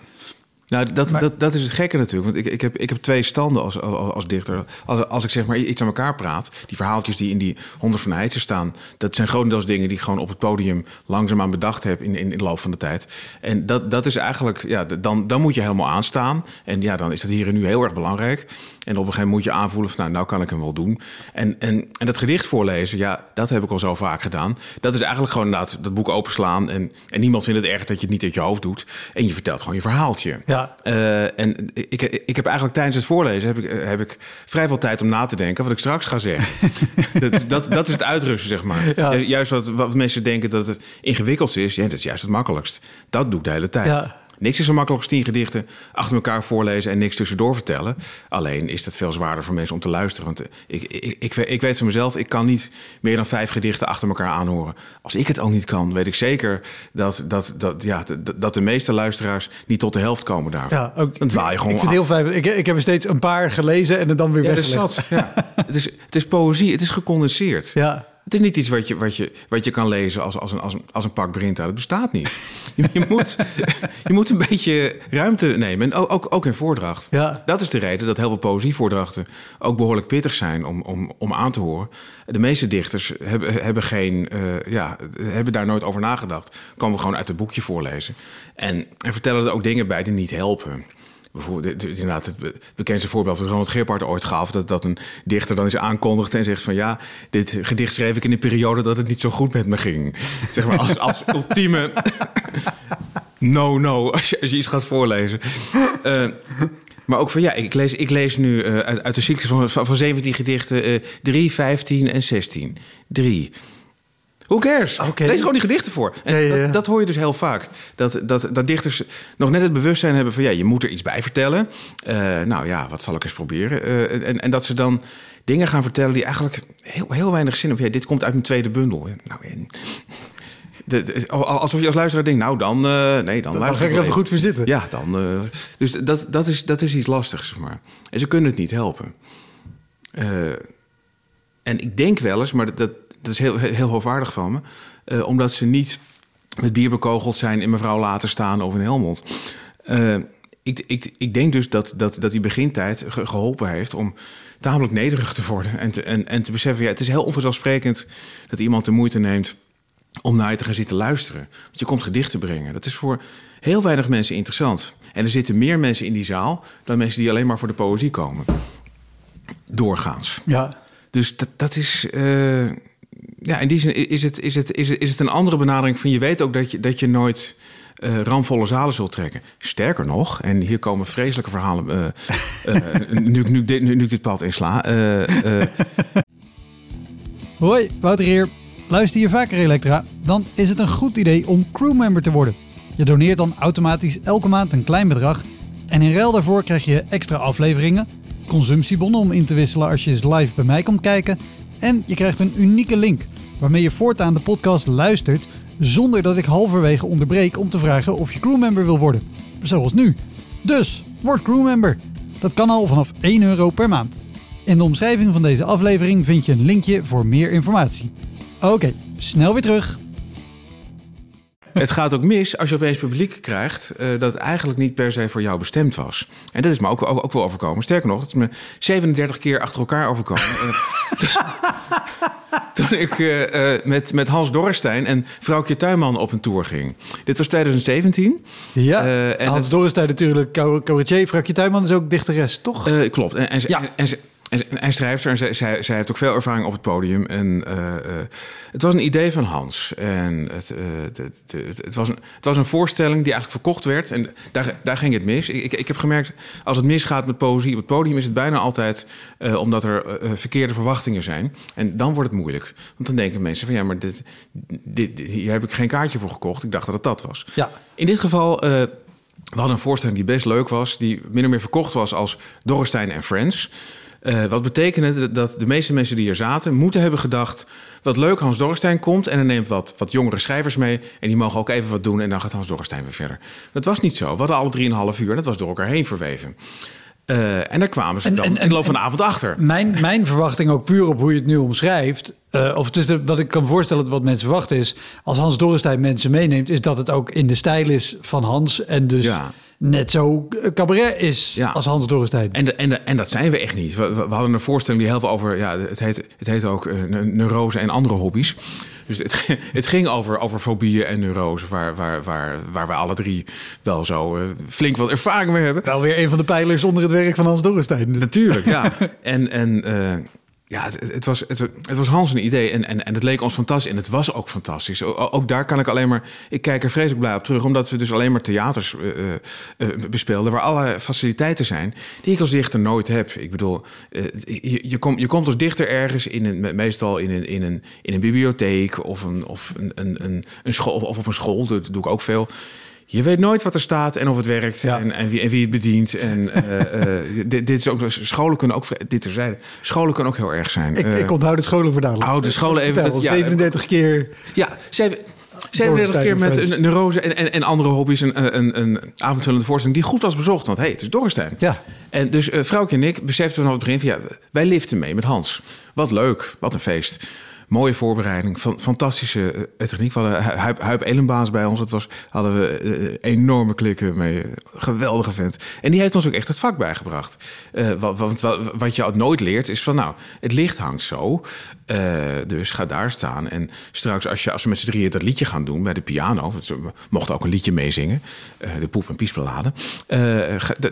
Nou, dat, dat, dat is het gekke natuurlijk. Want ik, ik, heb, ik heb twee standen als, als, als dichter. Als, als ik zeg maar iets aan elkaar praat, die verhaaltjes die in die honderd van Heidse staan, dat zijn grotendeels dingen die ik gewoon op het podium langzaamaan bedacht heb in, in, in de loop van de tijd. En dat, dat is eigenlijk, ja, dan, dan moet je helemaal aanstaan. En ja, dan is dat hier en nu heel erg belangrijk. En op een gegeven moment moet je aanvoelen van, nou, nou kan ik hem wel doen. En, en, en dat gedicht voorlezen, ja, dat heb ik al zo vaak gedaan. Dat is eigenlijk gewoon inderdaad dat boek openslaan. En, en niemand vindt het erg dat je het niet uit je hoofd doet. En je vertelt gewoon je verhaaltje. Ja. Uh, en ik, ik heb eigenlijk tijdens het voorlezen heb ik, heb ik vrij veel tijd om na te denken wat ik straks ga zeggen. dat, dat, dat, is het uitrusten, zeg maar. Ja. Juist wat, wat mensen denken dat het ingewikkeld is, ja, dat is juist het makkelijkst. Dat doe ik de hele tijd. Ja. Niks is zo makkelijk als tien gedichten achter elkaar voorlezen en niks tussendoor vertellen. Alleen is dat veel zwaarder voor mensen om te luisteren. Want ik, ik, ik, ik weet van mezelf, ik kan niet meer dan vijf gedichten achter elkaar aanhoren. Als ik het al niet kan, weet ik zeker dat, dat, dat, ja, dat de meeste luisteraars niet tot de helft komen daarvan. Ja, ook, dan dwaal je gewoon Ik vind heel fijn. Ik, ik heb er steeds een paar gelezen en dan weer ja, weggelegd. Ja. het, is, het is poëzie, het is gecondenseerd. Ja. Het is niet iets wat je, wat je, wat je kan lezen als, als, een, als, een, als een pak Brinta. Dat bestaat niet. Je, je, moet, je moet een beetje ruimte nemen. En ook, ook, ook in voordracht. Ja. Dat is de reden dat heel veel poëzievoordrachten ook behoorlijk pittig zijn om, om, om aan te horen. De meeste dichters hebben, hebben, geen, uh, ja, hebben daar nooit over nagedacht. Komen gewoon uit het boekje voorlezen. En, en vertellen er ook dingen bij die niet helpen bijvoorbeeld, inderdaad, het bekendste voorbeeld dat Ronald Geerpart ooit gaf, dat, dat een dichter dan eens aankondigt en zegt van ja, dit gedicht schreef ik in een periode dat het niet zo goed met me ging. Zeg maar als, als ultieme no, no, als je, als je iets gaat voorlezen. Uh, Maar ook van ja, ik lees, ik lees nu uh, uit, uit, de cyclus van, van, van 17 gedichten uh, 3, 15 en 16. 3. Who cares? Okay. Lees gewoon die gedichten voor. En ja, ja, ja. Dat, dat, hoor je dus heel vaak. Dat, dat, dat dichters nog net het bewustzijn hebben van ja, je moet er iets bij vertellen. Uh, nou ja, wat zal ik eens proberen? Uh, en, en dat ze dan dingen gaan vertellen die eigenlijk heel, heel weinig zin hebben. Ja, dit komt uit mijn tweede bundel. Nou, en, de, de, alsof je als luisteraar denkt, nou dan, uh, nee, dan, dan ga ik er even goed voor zitten. Ja, dan. Dus dat, dat, is, dat is iets lastigs, zeg maar. En ze kunnen het niet helpen. En ik denk wel eens, maar dat, dat, is heel, heel hoogwaardig van me, omdat ze niet met bier bekogeld zijn in mevrouw laten staan of in Helmond. ik, ik, ik denk dus dat, dat, dat die begintijd geholpen heeft om tamelijk nederig te worden. En te, en, en te beseffen, ja, het is heel onvanzelfsprekend dat iemand de moeite neemt om naar je te gaan zitten luisteren. Want je komt gedichten brengen. Dat is voor heel weinig mensen interessant. En er zitten meer mensen in die zaal dan mensen die alleen maar voor de poëzie komen. Doorgaans. Ja. Dus dat, dat is. Uh, ja, in die zin is het, is, het, is, het, is het een andere benadering van je weet ook dat je, dat je nooit uh, ramvolle zalen zult trekken. Sterker nog, en hier komen vreselijke verhalen. Uh, uh, nu, nu, nu, nu, ik dit pad insla. Hoi, Wouter hier. Luister je vaker Elektra, dan is het een goed idee om crewmember te worden. Je doneert dan automatisch elke maand een klein bedrag en in ruil daarvoor krijg je extra afleveringen, consumptiebonnen om in te wisselen als je eens live bij mij komt kijken en je krijgt een unieke link waarmee je voortaan de podcast luistert zonder dat ik halverwege onderbreek om te vragen of je crewmember wil worden. Zoals nu. Dus, word crewmember. Dat kan al vanaf 1 euro per maand. In de omschrijving van deze aflevering vind je een linkje voor meer informatie. Oké, snel weer terug. Het gaat ook mis als je opeens publiek krijgt uh, dat het eigenlijk niet per se voor jou bestemd was. En dat is me ook, ook, ook wel overkomen. Sterker nog, dat is me 37 keer achter elkaar overkomen. toen ik uh, met, met Hans Dorrestein en vrouwtje Tuinman op een tour ging. Dit was 2017. Ja, uh, en Hans het... Dorrestein natuurlijk cabaretier. Vrouwtje Tuinman is ook dichteres, toch? klopt. En, en, ja. en, en, en schrijfster, en zij, zij, zij, heeft ook veel ervaring op het podium. En uh, uh, het was een idee van Hans. En het, uh, het, het, het, was een, het was een voorstelling die eigenlijk verkocht werd. En daar, daar ging het mis. Ik, ik, ik heb gemerkt, als het misgaat met poëzie op het podium... is het bijna altijd omdat er verkeerde verwachtingen zijn. En dan wordt het moeilijk. Want dan denken mensen van... ja, maar dit, dit, hier heb ik geen kaartje voor gekocht. Ik dacht dat het dat was. Ja. In dit geval... we hadden een voorstelling die best leuk was, die min of meer verkocht was als Dorrestein en Friends. Uh, wat betekende dat de meeste mensen die hier zaten moeten hebben gedacht: wat leuk, Hans Dorrestein komt en dan neemt wat, wat jongere schrijvers mee en die mogen ook even wat doen en dan gaat Hans Dorrestein weer verder. Dat was niet zo. We hadden alle drieënhalf uur, dat was door elkaar heen verweven. Uh, en daar kwamen ze dan en, en, in de loop van de avond achter. Mijn, mijn verwachting ook puur op hoe je het nu omschrijft... Uh, of dus de, wat ik kan voorstellen wat mensen verwachten is... als Hans Dorrestein mensen meeneemt... is dat het ook in de stijl is van Hans en dus... Ja net zo cabaret is ja. als Hans Dorrestein. En, en, en dat zijn we echt niet. We, we, hadden een voorstelling die heel veel over... Ja, het heet, het heet ook uh, neurose en andere hobby's. Dus het, het ging over, over fobieën en neurose... Waar, waar, waar, waar we alle drie wel zo uh, flink wat ervaring mee hebben. Wel weer een van de pijlers onder het werk van Hans Dorrestein. Natuurlijk, ja. en... en uh, ja, het, was, het, het, was Hans een idee en, en, en het leek ons fantastisch. En het was ook fantastisch. ook daar kan ik alleen maar... Ik kijk er vreselijk blij op terug... omdat we dus alleen maar theaters uh, uh, bespeelden... waar alle faciliteiten zijn die ik als dichter nooit heb. Ik bedoel, je, je, kom, je komt als dichter ergens... In een, meestal in een, in, een, in een bibliotheek of, een, of, een, een, een school, of op een school. Dat doe ik ook veel je weet nooit wat er staat en of het werkt en, en, wie, en wie het bedient. En uh, uh, dit, dit, is ook, scholen kunnen ook, dit terzijde, scholen kunnen ook heel erg zijn. Ik, uh, ik onthoud de scholen voor dadelijk. Oude scholen even. Dat, ja, 37 keer. Ja, 37 keer met een neurose en, en, en, andere hobby's een, een, een avondvullende voorstelling die goed was bezocht. Want hé, hey, het is Dorrestein. Ja. En dus vrouwtje en ik beseften vanaf het begin van ja, wij liften mee met Hans. Wat leuk, wat een feest mooie voorbereiding, van, fantastische techniek. We hadden Huip, Huip Elenbaas bij ons. Dat was, hadden we uh, enorme klikken mee. Geweldige vent. En die heeft ons ook echt het vak bijgebracht. Uh, wat, wat, wat, je nooit leert is van nou, het licht hangt zo. dus ga daar staan. En straks als, je, als we met z'n drieën dat liedje gaan doen bij de piano. We mochten ook een liedje meezingen. de poep- en piesbeladen.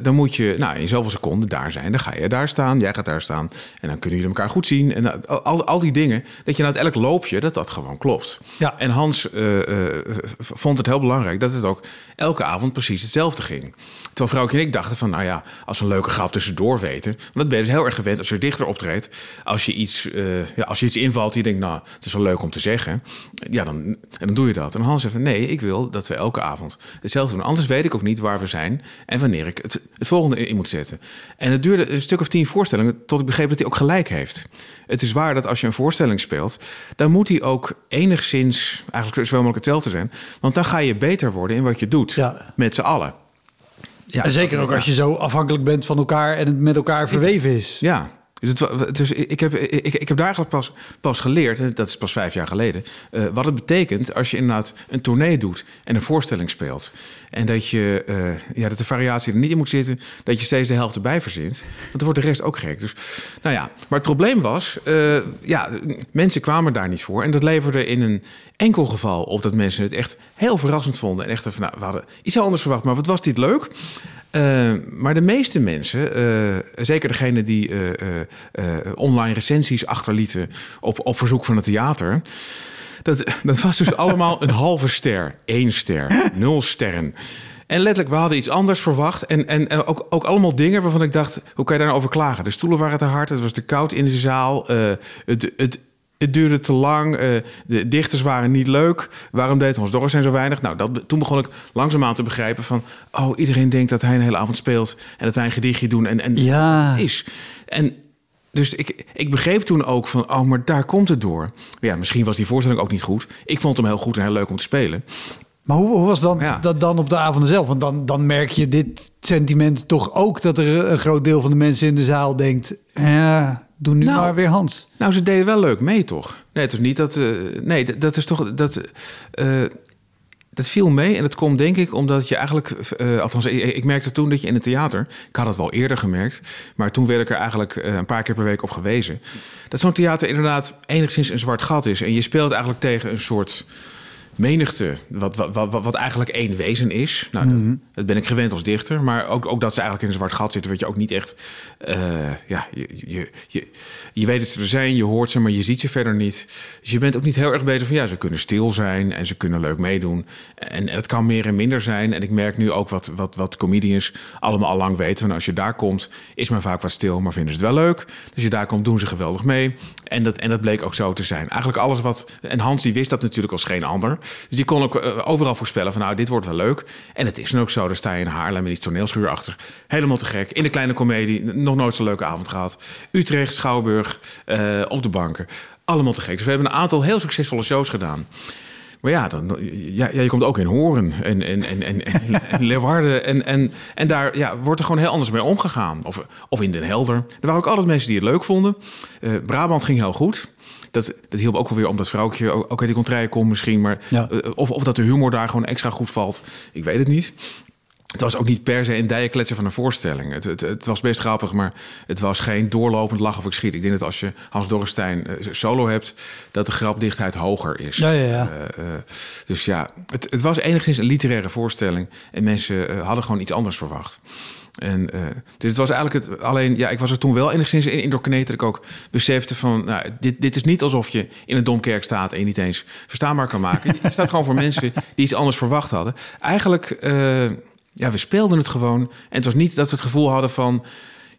dan moet je nou, in zoveel seconden daar zijn. Dan ga je daar staan. Jij gaat daar staan. En dan kunnen jullie elkaar goed zien. En al, al die dingen. Dat je nou elk loopje, dat dat gewoon klopt. Ja. En Hans eh, eh, vond het heel belangrijk dat het ook elke avond precies hetzelfde ging. Terwijl vrouwtje en ik dachten van, nou ja, als we een leuke grap tussendoor weten. Want dat ben je dus heel erg gewend als je dichter optreedt. Als je iets, eh, ja, als je iets invalt, die je denkt, nou, het is wel leuk om te zeggen. Ja, dan, en dan doe je dat. En Hans zei van, nee, ik wil dat we elke avond hetzelfde doen. Anders weet ik ook niet waar we zijn en wanneer ik het, het volgende in moet zetten. En het duurde een stuk of tien voorstellingen tot ik begreep dat hij ook gelijk heeft. Het is waar dat als je een voorstelling speelt, dan moet hij ook enigszins eigenlijk zo mogelijk hetzelfde zijn. Want dan ga je beter worden in wat je doet. Ja. Met z'n allen. Ja, en zeker ook als je zo afhankelijk bent van elkaar en het met elkaar verweven is. Ja. Dus, het, ik, heb, ik, ik heb daar pas, pas geleerd, dat is pas vijf jaar geleden, eh, wat het betekent als je inderdaad een tournee doet en een voorstelling speelt. En dat, je, eh, ja, dat de variatie er niet in moet zitten, dat je steeds de helft erbij verzint. Want dan wordt de rest ook gek. Dus, nou ja, maar het probleem was, eh, ja, mensen kwamen daar niet voor. En dat leverde in een enkel geval op dat mensen het echt heel verrassend vonden. En echt van, nou, we hadden iets anders verwacht, maar wat was dit leuk? Eh, maar de meeste mensen, eh, zeker degene die eh, online recensies achterlieten op, op verzoek van het theater. Dat, dat was dus allemaal een halve ster, één ster, nul sterren. En letterlijk, we hadden iets anders verwacht. En, en, ook, ook allemaal dingen waarvan ik dacht, hoe kan je daar nou klagen? De stoelen waren te hard, het was te koud in de zaal. het, het, het duurde te lang. eh, de dichters waren niet leuk. Waarom deed Hans Dorres zijn zo weinig? Nou, dat, toen begon ik langzaamaan te begrijpen van... oh, iedereen denkt dat hij een hele avond speelt... en dat wij een gedichtje doen en, en Ja. is. En dus ik, ik begreep toen ook van... oh, maar daar komt het door. Ja, misschien was die voorstelling ook niet goed. Ik vond hem heel goed en heel leuk om te spelen. Maar hoe, hoe was dan, Ja. dat dan op de avonden zelf? Want dan, dan merk je dit sentiment toch ook... dat er een groot deel van de mensen in de zaal denkt... Ja, doe nu Nou. maar weer Hans. Nou, ze deden wel leuk mee, toch? Nee, het is niet dat... eh, nee, dat, dat is toch... Dat, eh, dat viel mee en dat komt denk ik omdat je eigenlijk... eh, althans, ik, ik merkte toen dat je in het theater... Ik had het wel eerder gemerkt, maar toen werd ik er eigenlijk een paar keer per week op gewezen. Dat zo'n theater inderdaad enigszins een zwart gat is. En je speelt eigenlijk tegen een soort menigte, wat, wat, wat, wat eigenlijk één wezen is. Nou, dat, dat ben ik gewend als dichter. Maar ook, ook dat ze eigenlijk in een zwart gat zitten, weet je ook niet echt. eh, ja, je, je, je, je weet dat ze er zijn, je hoort ze, maar je ziet ze verder niet. Dus je bent ook niet heel erg bezig van ja, ze kunnen stil zijn en ze kunnen leuk meedoen. En, en het kan meer en minder zijn. En ik merk nu ook wat, wat, wat comedians allemaal al lang weten. Van als je daar komt, is men vaak wat stil, maar vinden ze het wel leuk. Dus je daar komt, doen ze geweldig mee. En dat, en dat bleek ook zo te zijn. Eigenlijk alles wat. En Hans die wist dat natuurlijk als geen ander. Dus die kon ook eh, overal voorspellen van nou, dit wordt wel leuk. En het is dan ook zo. Dan sta je in Haarlem met die toneelschuur achter. Helemaal te gek. In de kleine komedie. Nog nooit zo'n leuke avond gehad. Utrecht, Schouwburg, eh, op de banken. Allemaal te gek. Dus we hebben een aantal heel succesvolle shows gedaan. Maar ja, dan, ja, je komt ook in Horen en, en, en, en, en, en Leeuwarden. En, en, en daar ja, wordt er gewoon heel anders mee omgegaan. Of, of in Den Helder. Er waren ook altijd mensen die het leuk vonden. Eh, Brabant ging heel goed. Dat, dat hielp ook wel weer om dat vrouwtje ook ook uit die contraille komt misschien. Maar, Ja. eh, of, of dat de humor daar gewoon extra goed valt. Ik weet het niet. Het was ook niet per se een dijenkletsen van een voorstelling. Het, het, het was best grappig, maar het was geen doorlopend lach of ik schiet. Ik denk dat als je Hans Dorrestein eh, solo hebt, dat de grapdichtheid hoger is. Ja, ja, ja. Eh, dus ja, het, het was enigszins een literaire voorstelling. En mensen hadden gewoon iets anders verwacht. En, eh, dus het was eigenlijk het, alleen, ja, ik was er toen wel enigszins in indoctrineerd dat ik ook besefte van, nou, dit, dit is niet alsof je in een domkerk staat en je niet eens verstaanbaar kan maken. Je staat gewoon voor mensen die iets anders verwacht hadden. Eigenlijk, eh, ja, we speelden het gewoon. En het was niet dat we het gevoel hadden van,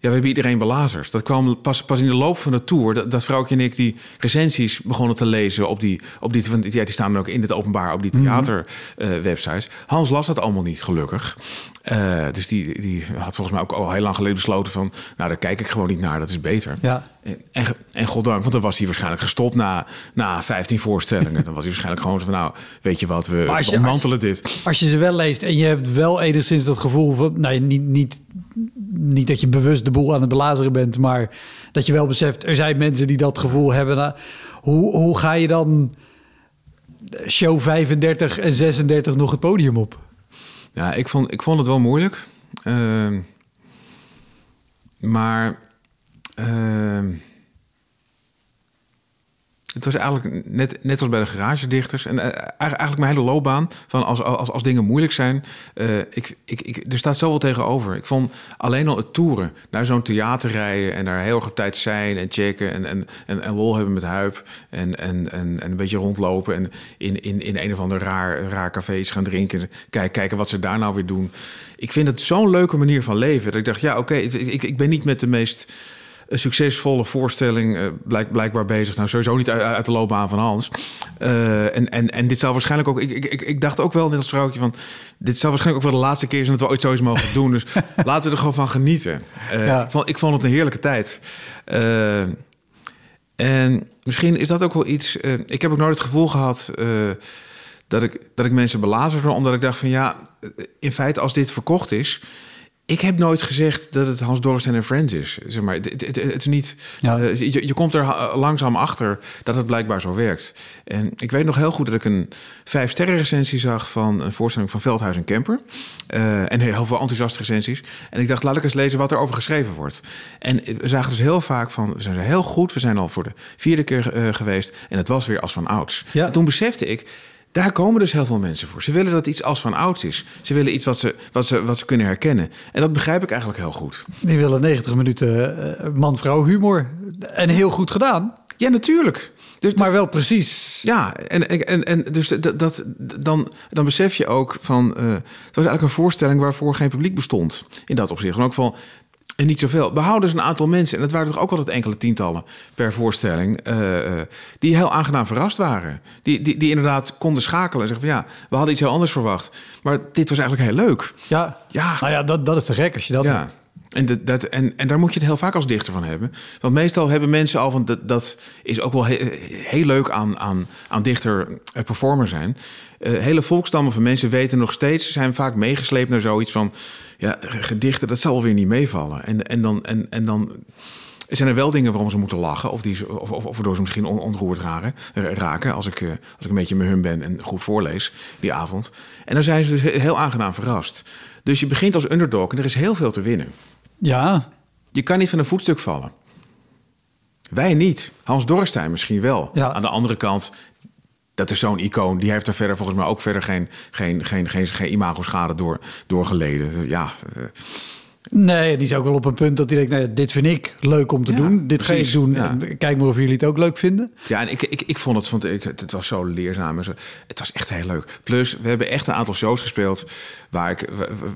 ja, we hebben iedereen belazerd. Dat kwam pas, pas in de loop van de tour. Dat, dat vrouwtje en ik die recensies begonnen te lezen op die, op die, ja, die staan dan ook in het openbaar op die theaterwebsites. Hans las dat allemaal niet, gelukkig. Eh, dus die, die had volgens mij ook al heel lang geleden besloten van, nou, daar kijk ik gewoon niet naar. Dat is beter. Ja. En, en, goddank, want dan was hij waarschijnlijk gestopt na, na 15 voorstellingen. Dan was hij waarschijnlijk gewoon van, nou, weet je wat, we ontmantelen dit. Als je ze wel leest en je hebt wel enigszins dat gevoel van... Nou, niet, niet, niet dat je bewust de boel aan het belazeren bent... maar dat je wel beseft, er zijn mensen die dat gevoel hebben. Nou, hoe, hoe ga je dan show 35 en 36 nog het podium op? Ja, ik vond, ik vond het wel moeilijk. Ehm, maar ehm, het was eigenlijk net, net als bij de garagedichters. En eh, eigenlijk mijn hele loopbaan. Van als, als, als dingen moeilijk zijn. Uh, ik, ik, ik, er staat zoveel tegenover. Ik vond alleen al het toeren. Naar zo'n theater rijden. En daar heel erg op tijd zijn. En checken. En, en, en, en lol hebben met Huip. En, en, en, en een beetje rondlopen. En in, in, in een of ander raar, raar cafés gaan drinken. Kijk, kijken wat ze daar nou weer doen. Ik vind het zo'n leuke manier van leven. Dat ik dacht, ja, oké. ik, ik ben niet met de meest een succesvolle voorstelling uh, blijk, blijkbaar bezig. Nou, sowieso niet uit, uit de loopbaan van Hans. Uh, en, en, en dit zal waarschijnlijk ook... Ik, ik, ik dacht ook wel, net als vrouwtje, van... Dit zal waarschijnlijk ook wel de laatste keer zijn dat we ooit zoiets mogen doen. Dus laten we er gewoon van genieten. Uh, ja. ik, vond, ik vond het een heerlijke tijd. en misschien is dat ook wel iets... ik heb ook nooit het gevoel gehad... dat, ik, dat ik mensen belazerde, omdat ik dacht van ja, in feite als dit verkocht is, ik heb nooit gezegd dat het Hans Dorrestein en Friends is. Zeg maar, het, het, het is niet. Ja. Uh, je, je, komt er langzaam achter dat het blijkbaar zo werkt. En ik weet nog heel goed dat ik een vijf sterren recensie zag van een voorstelling van Veldhuis en Kemper. Uh, en heel veel enthousiaste recensies. En ik dacht, laat ik eens lezen wat er over geschreven wordt. En we zagen dus heel vaak van, we zijn er heel goed. We zijn al voor de vierde keer uh, geweest. En het was weer als van ouds. Ja. En toen besefte ik daar komen dus heel veel mensen voor. Ze willen dat iets als van ouds is. Ze willen iets wat ze, wat ze, wat ze kunnen herkennen. En dat begrijp ik eigenlijk heel goed. Die willen 90 minuten uh, man-vrouw humor. En heel goed gedaan. Ja, natuurlijk. Dus, maar wel precies. Ja, en, en, en dus dat, dat, dan, dan besef je ook van. Uh, het was eigenlijk een voorstelling waarvoor geen publiek bestond. In dat opzicht. En ook van. En niet zoveel. We houden dus een aantal mensen, en dat waren toch ook altijd enkele tientallen per voorstelling, uh, die heel aangenaam verrast waren. Die, die, die inderdaad konden schakelen en zeggen van ja, we hadden iets heel anders verwacht. Maar dit was eigenlijk heel leuk. Ja, ja. nou ja, dat, dat is te gek als je dat ja. En, dat, dat, en, en daar moet je het heel vaak als dichter van hebben. Want meestal hebben mensen al van dat, dat is ook wel heel, leuk aan, aan, aan dichter uh, performer zijn. Uh, hele volkstammen van mensen weten nog steeds, zijn vaak meegesleept naar zoiets van ja, gedichten, dat zal weer niet meevallen. En, en, dan, en, en dan zijn er wel dingen waarom ze moeten lachen. Of, die, of, of, of waardoor ze misschien ontroerd raken, raken als, ik, eh, als ik een beetje me hum ben en goed voorlees die avond. En dan zijn ze dus heel aangenaam verrast. Dus je begint als underdog en er is heel veel te winnen. Ja. Je kan niet van een voetstuk vallen. Wij niet. Hans Dorrestein misschien wel. Ja. Aan de andere kant, dat is zo'n icoon. Die heeft er verder volgens mij ook verder geen, geen, geen, geen, geen imago-schade door, door geleden. Ja, uh, Nee, die is ook wel op een punt dat hij denkt, nou dit vind ik leuk om te doen. Dit ga ik doen. Kijk maar of jullie het ook leuk vinden. Ja, en ik, ik, ik vond het, vond ik, het was zo leerzaam. En zo. Het was echt heel leuk. Plus, we hebben echt een aantal shows gespeeld waar ik,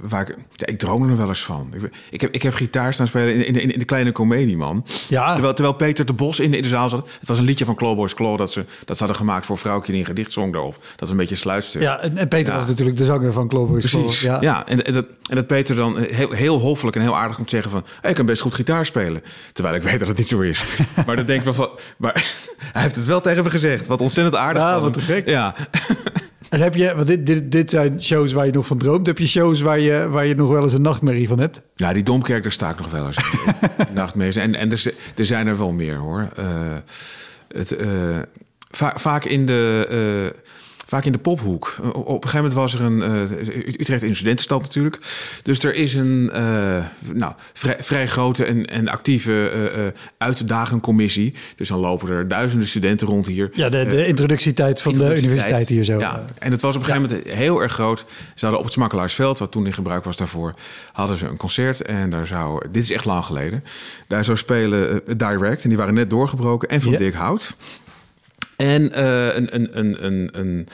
waar, ik, ja, ik droom er nog wel eens van. Ik, ik, heb, ik heb gitaar staan spelen in, in, in de kleine komedie, man. Ja. Terwijl, terwijl Peter de Bos in de, in de zaal zat. Het was een liedje van Clawboys Claw dat ze, dat ze hadden gemaakt voor vrouwtje die een gedicht zong daarop. Dat is een beetje sluitstuk. Ja, en, en Peter was natuurlijk de zanger van Clawboys Precies, Ja, ja en, en, dat, en dat Peter dan heel, heel hoffelijk en heel aardig komt zeggen van... Hey, ik kan best goed gitaar spelen. Terwijl ik weet dat het niet zo is. maar dan denk ik van... Maar hij heeft het wel tegen me gezegd. Wat ontzettend aardig. Ja, wat te gek. Ja. En heb je, want dit, dit, dit zijn shows waar je nog van droomt. Heb je shows waar je, waar je nog wel eens een nachtmerrie van hebt? Ja, die Domkerk, daar sta ik nog wel eens. nachtmerries. En, en er, er zijn er wel meer hoor. Uh, het, uh, vaak in de. Uh, vaak in de pophoek. Op een gegeven moment was er een... Uh, Utrecht in studentenstad natuurlijk. Dus er is een uh, nou, vrij, vrij, grote en, en actieve uh, uitdagencommissie. Dus dan lopen er duizenden studenten rond hier. Ja, de, de introductietijd van de universiteit hier zo. Ja, en het was op een gegeven moment heel erg groot. Ze hadden op het Smakkelaarsveld, wat toen in gebruik was daarvoor... hadden ze een concert en daar zou... Dit is echt lang geleden. Daar zou spelen Direct en die waren net doorgebroken. En van ja. Dick Hout. En uh, een, een, een, een, een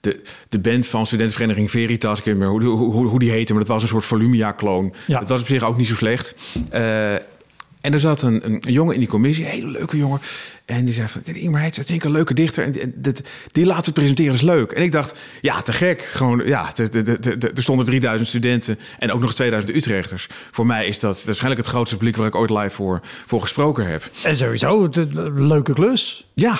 de, de band van studentenvereniging Veritas, ik weet niet meer hoe, hoe, hoe die heette, maar dat was een soort Volumia-kloon. Ja. Dat was op zich ook niet zo slecht. Uh, en er zat een, een, jongen in die commissie, een hele leuke jongen. En die zei van, Ingmar Heitz, dat is een leuke dichter. En die, die laten presenteren is leuk. En ik dacht, ja, te gek. Gewoon, ja, er stonden 3000 studenten en ook nog 2000 Utrechters. Voor mij is dat waarschijnlijk het grootste publiek waar ik ooit live voor, voor gesproken heb. En sowieso, leuke klus. Ja,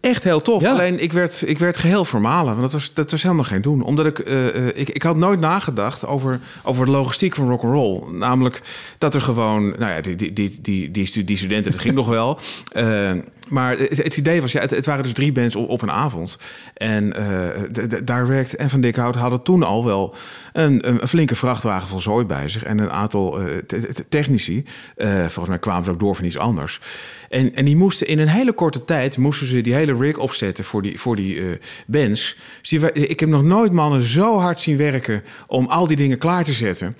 echt heel tof. Ja. Alleen ik werd, ik werd geheel vermalen. Want dat was, dat was helemaal geen doen. Omdat ik, uh, ik, ik had nooit nagedacht over, over de logistiek van rock'n'roll. Namelijk dat er gewoon, nou ja, die, die, die, die, die, die studenten, dat ging nog wel. Uh, maar het, idee was, ja, het, waren dus drie bands op, op een avond. En uh, Direct en Van Dikhout hadden toen al wel een, een, flinke vrachtwagen vol zooi bij zich. En een aantal technici. Volgens mij kwamen ze ook door van iets anders. En, en die moesten in een hele korte tijd moesten ze die hele rig opzetten voor die, voor die uh, bands. Dus ik heb nog nooit mannen zo hard zien werken om al die dingen klaar te zetten.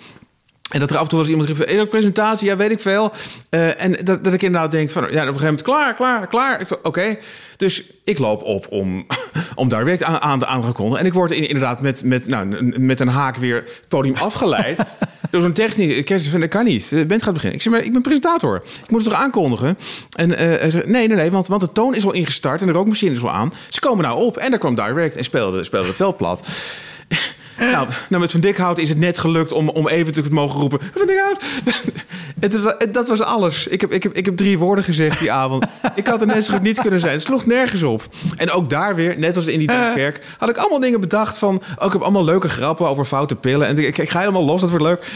En dat er af en toe eens iemand riep, een presentatie, ja, weet ik veel. Uh, en dat, dat ik inderdaad denk van, ja, op een gegeven moment, klaar, klaar, klaar. Oké, okay. dus ik loop op om, om daar werk aan, aan, aan te kondigen. En ik word inderdaad met, met, nou, met een haak weer het podium afgeleid. door zo'n techniek. Van, dat kan niet. De band gaat beginnen. Ik zeg, maar ik ben presentator. Ik moet het toch aankondigen? En uh, hij zegt, nee, nee, nee, want, want de toon is al ingestart en de rookmachine is al aan. Ze komen nou op en daar kwam Direct en speelde, speelde het veld plat. Nou, nou, met Van Dikhout is het net gelukt om, om even te mogen roepen... Van Dikhout! het, dat was alles. Ik heb, ik, heb, ik heb drie woorden gezegd die avond. Ik had er net zo goed niet kunnen zijn. Het sloeg nergens op. En ook daar weer, net als in die kerk... had ik allemaal dingen bedacht van... Ook ik heb allemaal leuke grappen over foute pillen. En ik, ik ga helemaal los, dat wordt leuk.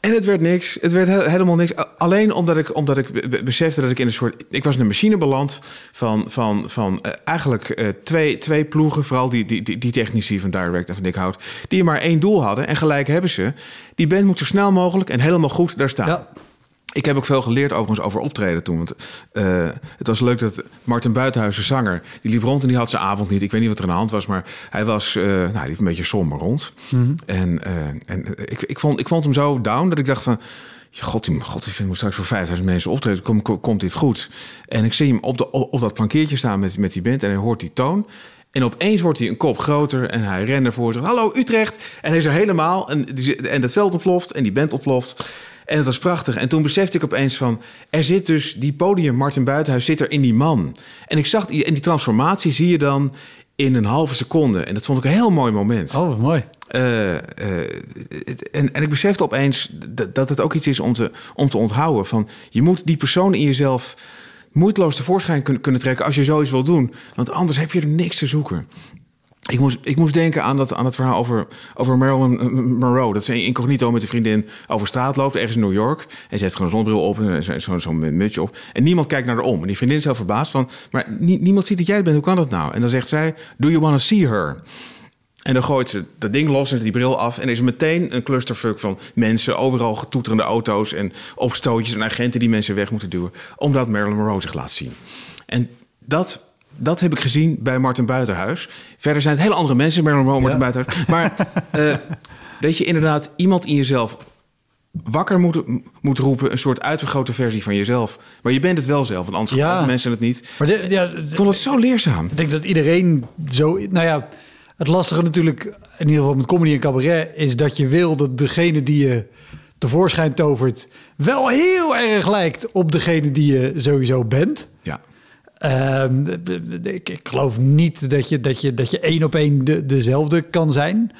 En het werd niks. Het werd helemaal niks. Alleen omdat ik, omdat ik besefte dat ik in een soort. Ik was in een machine beland van, van, van uh, eigenlijk uh, twee, twee ploegen. Vooral die, die, die, die technici van Direct en van Dick Hout. Die maar één doel hadden. En gelijk hebben ze. Die band moet zo snel mogelijk en helemaal goed daar staan. Ja. Ik heb ook veel geleerd overigens over optreden toen. Want uh, het was leuk dat Martin Buitenhuis, de zanger, die liep rond en die had zijn avond niet. Ik weet niet wat er aan de hand was, maar hij was uh, nou, hij liep een beetje somber rond. Mm -hmm. En, uh, en ik, ik, vond, ik vond hem zo down dat ik dacht van... God, die, God, ik vind straks voor 5000 mensen optreden. Kom, kom, komt dit goed? En ik zie hem op, de, op, op dat plankeertje staan met, met die band en hij hoort die toon. En opeens wordt hij een kop groter en hij rent ervoor. Zegt, Hallo Utrecht! En hij is er helemaal. En, die, en dat veld ontploft en die band ontploft. En het was prachtig. En toen besefte ik opeens van... er zit dus die podium, Martin Buitenhuis, zit er in die man. En ik zag, in die transformatie zie je dan in een halve seconde. En dat vond ik een heel mooi moment. Oh, mooi. Uh, uh, en, en ik besefte opeens dat, dat het ook iets is om te, om te onthouden. Van, je moet die persoon in jezelf moeiteloos tevoorschijn kunnen, kunnen trekken als je zoiets wil doen. Want anders heb je er niks te zoeken. Ik moest, ik moest denken aan, dat, aan verhaal over, over Marilyn Monroe. Dat ze incognito met een vriendin over straat loopt, ergens in New York. En ze heeft gewoon een zonnebril op en zo'n zo, mutsje op. En niemand kijkt naar haar om. En die vriendin is heel verbaasd van... maar niemand ziet dat jij het bent, hoe kan dat nou? En dan zegt zij, do you want to see her? En dan gooit ze dat ding los en die bril af. En er is meteen een clusterfuck van mensen. Overal getoeterende auto's en opstootjes en agenten die mensen weg moeten duwen. Omdat Marilyn Monroe zich laat zien. En dat dat heb ik gezien bij Martin Buitenhuis. Verder zijn het hele andere mensen, Marilyn Monroe, Martin ja. Buitenhuis. Maar uh, dat je inderdaad iemand in jezelf wakker moet, moet roepen, een soort uitvergrote versie van jezelf. Maar je bent het wel zelf, want anders ja. mensen het niet. Maar de, ja, ik vond het zo leerzaam. Ik denk dat iedereen zo... Nou ja, het lastige natuurlijk, in ieder geval met comedy en cabaret... is dat je wil dat degene die je tevoorschijn tovert... wel heel erg lijkt op degene die je sowieso bent. Ja. Um, ik, ik, geloof niet dat je, dat je, dat je één op één de, dezelfde kan zijn.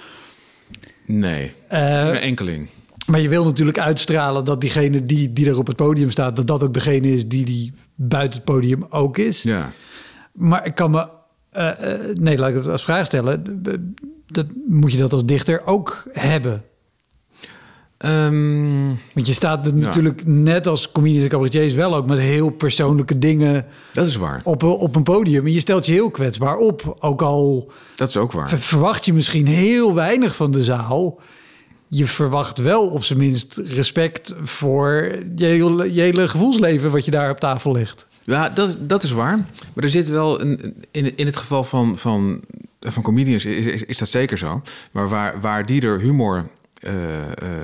Nee, uh, een enkeling. Maar je wil natuurlijk uitstralen dat diegene die, die er op het podium staat... dat dat ook degene is die die buiten het podium ook is. Ja. Maar ik kan me... Uh, uh, nee, laat ik het als vraag stellen. Dat, moet je dat als dichter ook hebben? Um, Want je staat er natuurlijk net als comedians en cabaretiers wel ook met heel persoonlijke dingen. Dat is waar. Op, op een podium. En je stelt je heel kwetsbaar op. Ook al. Dat is ook waar. Verwacht je misschien heel weinig van de zaal. Je verwacht wel op zijn minst respect voor je hele, je hele gevoelsleven wat je daar op tafel legt. Ja, dat, dat is waar. Maar er zit wel een, in, in het geval van, van, van comedians is, is, is dat zeker zo. Maar waar, waar die er humor uh, uh,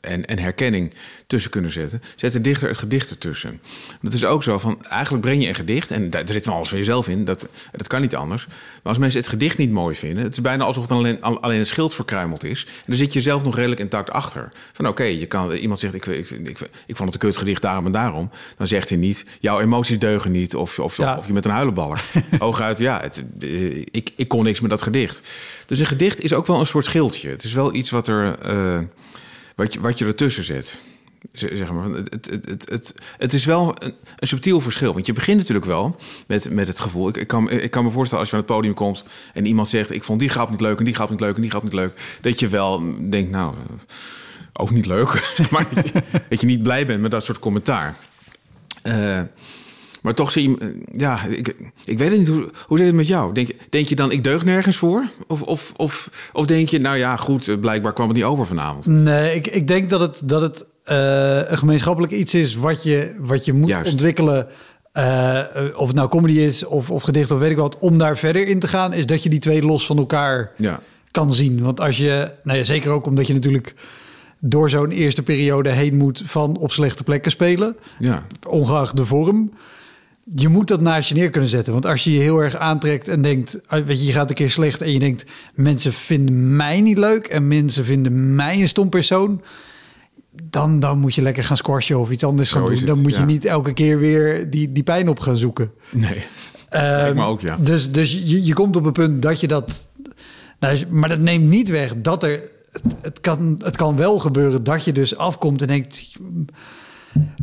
en, en herkenning tussen kunnen zetten, zet de dichter het gedicht ertussen. Dat is ook zo van, eigenlijk breng je een gedicht, en daar zit van alles van jezelf in, dat, dat kan niet anders. Maar als mensen het gedicht niet mooi vinden, het is bijna alsof het alleen, alleen een schild verkruimeld is, en dan zit je zelf nog redelijk intact achter. Van oké, je kan iemand zegt, ik, ik, ik, ik, vond het een kut gedicht daarom en daarom, dan zegt hij niet, jouw emoties deugen niet, of, of, ja. of je met een huilenballer. Hooguit, ja, het, ik, ik kon niks met dat gedicht. Dus een gedicht is ook wel een soort schildje. Het is wel iets wat er... Uh, wat, je, wat je ertussen zet. Zeg maar. het, het, het, het, het is wel een, subtiel verschil. Want je begint natuurlijk wel met, met het gevoel. Ik, ik, kan, ik kan me voorstellen als je aan het podium komt en iemand zegt: Ik vond die grap niet leuk en die grap niet leuk en die grap niet leuk. Dat je wel denkt: Nou, ook niet leuk. maar dat je, dat je niet blij bent met dat soort commentaar. Uh, Maar toch zie je, ja, ik, ik weet het niet. Hoe, hoe zit het met jou? Denk, je- denk je dan, ik deug nergens voor? Of, of, of, of denk je, nou ja, goed, eh, blijkbaar kwam het niet over vanavond. Nee, ik, ik denk dat het, dat het eh, een gemeenschappelijk iets is wat je, wat je moet Juist. ontwikkelen. Eh, eh, of het nou comedy is of, of gedicht of weet ik wat, om daar verder in te gaan, is dat je die twee los van elkaar Ja, kan zien. Want als je, nou ja, zeker ook omdat je natuurlijk door zo'n eerste periode heen moet van op slechte plekken spelen, ja, ongeacht de vorm. Je moet dat naast je neer kunnen zetten. Want als je je heel erg aantrekt en denkt, ah, weet je, je gaat een keer slecht en je denkt, mensen vinden mij niet leuk en mensen vinden mij een stom persoon. Dan, dan moet je lekker gaan squashen of iets anders Zo gaan doen. het, Dan moet ja. je niet elke keer weer die, die pijn op gaan zoeken. nee. Me ook, ja. Dus, dus je, je komt op een punt dat je dat... Nou, maar dat neemt niet weg dat er... Het, het, kan, het kan wel gebeuren dat je dus afkomt en denkt...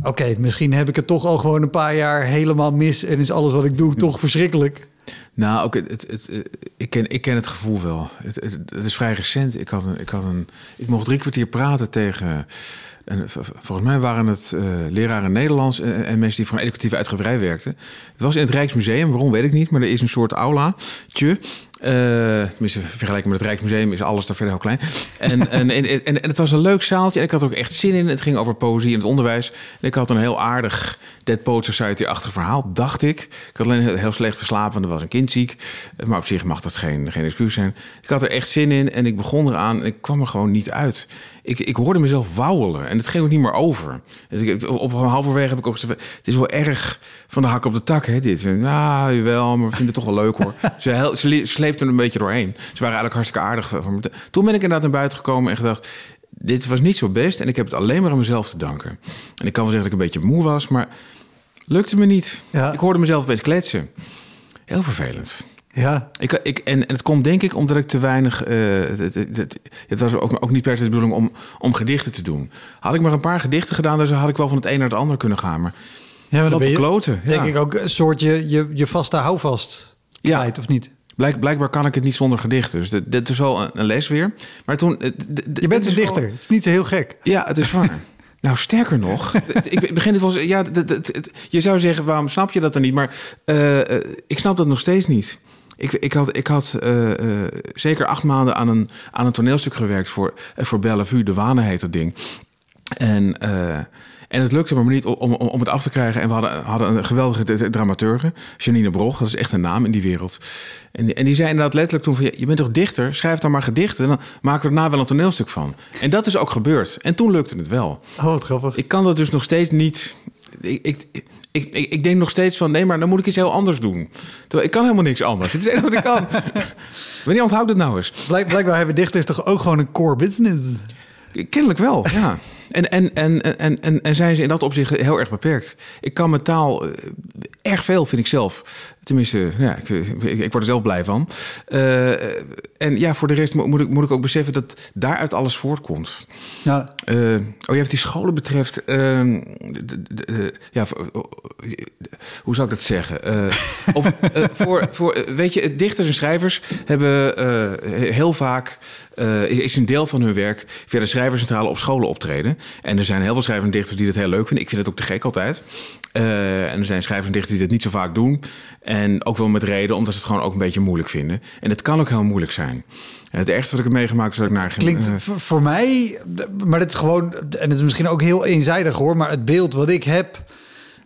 Oké, misschien heb ik het toch al gewoon een paar jaar helemaal mis... en is alles wat ik doe toch verschrikkelijk. Nou, ook het, het, ik, ken, ik ken het gevoel wel. Het, het, is vrij recent. Ik, had een, ik, had een, ik mocht drie kwartier praten tegen. En volgens mij waren het eh, leraren Nederlands en, en mensen die voor een educatieve uitgeverij werkten. Het was in het Rijksmuseum, waarom weet ik niet, maar er is een soort aulaatje. Eh tenminste, vergelijking met het Rijksmuseum is alles daar verder heel klein. En, en, en, en, het was een leuk zaaltje en ik had er ook echt zin in. Het ging over poëzie en het onderwijs. En ik had een heel aardig Dead Poet Society-achtig verhaal, dacht ik. Ik had alleen heel, slecht geslapen, want er was een kind ziek. Maar op zich mag dat geen, geen excuus zijn. Ik had er echt zin in en ik begon eraan en ik kwam er gewoon niet uit. Ik, ik hoorde mezelf wauwelen en het ging ook niet meer over. Ik- Op een halverwege heb ik ook gezegd... het is wel erg van de hak op de tak, hè, dit. Ja, jawel, maar we vinden het toch wel leuk, hoor. Ze, sleepten er een beetje doorheen. Ze waren eigenlijk hartstikke aardig. Van me. Toen ben ik inderdaad naar buiten gekomen en gedacht... dit was niet zo best en ik heb het alleen maar aan mezelf te danken. En ik kan wel zeggen dat ik een beetje moe was, maar lukte me niet. Ja. Ik hoorde mezelf best kletsen. Heel vervelend. Ja, Ik, ik, en, en het komt denk ik omdat ik te weinig... eh, het, het, het, was ook, ook niet per se de bedoeling om, om gedichten te doen. Had ik maar een paar gedichten gedaan... dan had ik wel van het een naar het ander kunnen gaan. Maar ja maar lopen ben je, kloten. denk ja. ik ook een soort je, je, je vaste houvast Ja. kwijt, of niet? Blijk, blijkbaar kan ik het niet zonder gedichten. Dus dit, dit is wel een, een les weer. Maar toen... eh, Je bent een wel- dichter. Het is niet zo heel gek. Ja, het is waar. Nou, sterker nog, ik begin het wel. Ja, je zou zeggen, waarom snap je dat dan niet? Maar eh, ik snap dat nog steeds niet. Ik, ik had, ik had eh, eh, zeker acht maanden aan een, aan een toneelstuk gewerkt voor, eh, voor Bellevue. De Wane heet dat ding. En, en het lukte me maar niet om, om, om het af te krijgen. En we hadden, hadden een geweldige dramaturge, Janine Brog. Dat is echt een naam in die wereld. En, die- en die zei inderdaad letterlijk toen van... "Ja, je bent toch dichter? Schrijf dan maar gedichten. Dan maken we er wel een toneelstuk van. En dat is ook gebeurd. En toen lukte het wel. Oh, wat grappig. Ik kan dat dus nog steeds niet... Ik, ik, ik, ik, ik denk nog steeds van... nee, maar dan moet ik iets heel anders doen. Terwijl ik kan helemaal niks anders. Het is het enige wat ik kan. Wanneer onthoud het nou eens? Blijk, blijkbaar hebben dichters toch ook gewoon een core business. Kennelijk wel, ja. En, en, en, en, en, en zijn ze in dat opzicht heel erg beperkt. Ik kan met taal eh, erg veel, vind ik zelf. Tenminste, ja, ik, ik, ik word er zelf blij van. Eh, en ja, voor de rest mo- moet ik, moet ik ook beseffen dat daaruit alles voortkomt. Ja, Eh, oh ja, wat die scholen betreft. ja, oh, hoe zou ik dat zeggen? Op, voor, voor, weet je, dichters en schrijvers hebben heel vaak. is, is een deel van hun werk via de schrijverscentrale op scholen optreden. En er zijn heel veel schrijvers en dichters die dat heel leuk vinden. Ik vind het ook te gek altijd. Eh, en er zijn schrijvers en dichters die dat niet zo vaak doen. En ook wel met reden, omdat ze het gewoon ook een beetje moeilijk vinden. En het kan ook heel moeilijk zijn. Het ergste wat ik heb meegemaakt is dat ik naar... klinkt eh, voor, voor mij, maar het is gewoon, en het is misschien ook heel eenzijdig hoor, maar het beeld wat ik heb,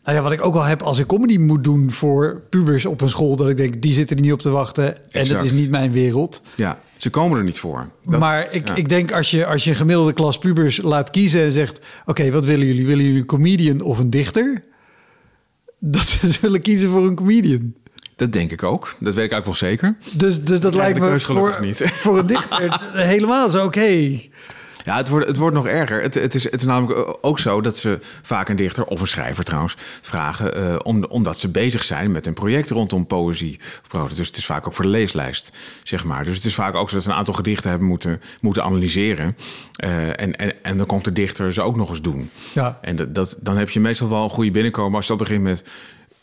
nou ja, wat ik ook al heb als ik comedy moet doen voor pubers op een school, dat ik denk, die zitten er niet op te wachten en Exact. dat is niet mijn wereld. Ja, ze komen er niet voor. Dat- maar ik, ja. ik denk als je, als je een gemiddelde klas pubers laat kiezen en zegt, oké, wat willen jullie? Willen jullie een comedian of een dichter? Dat ze zullen kiezen voor een comedian. Dat denk ik ook. Dat weet ik eigenlijk wel zeker. Dus, dus dat Ja, lijkt me voor, niet. voor een dichter helemaal zo oké. Ja, het wordt, het wordt nog erger. Het, het, is, het is namelijk ook zo dat ze vaak een dichter, of een schrijver trouwens, vragen. eh, om, omdat ze bezig zijn met een project rondom poëzie. Dus het is vaak ook voor de leeslijst, zeg maar. Dus het is vaak ook zo dat ze een aantal gedichten hebben moeten, moeten analyseren. Eh, en, en, en dan komt de dichter ze ook nog eens doen. Ja. En dat, dat, dan heb je meestal wel een goede binnenkomen als je al begint met.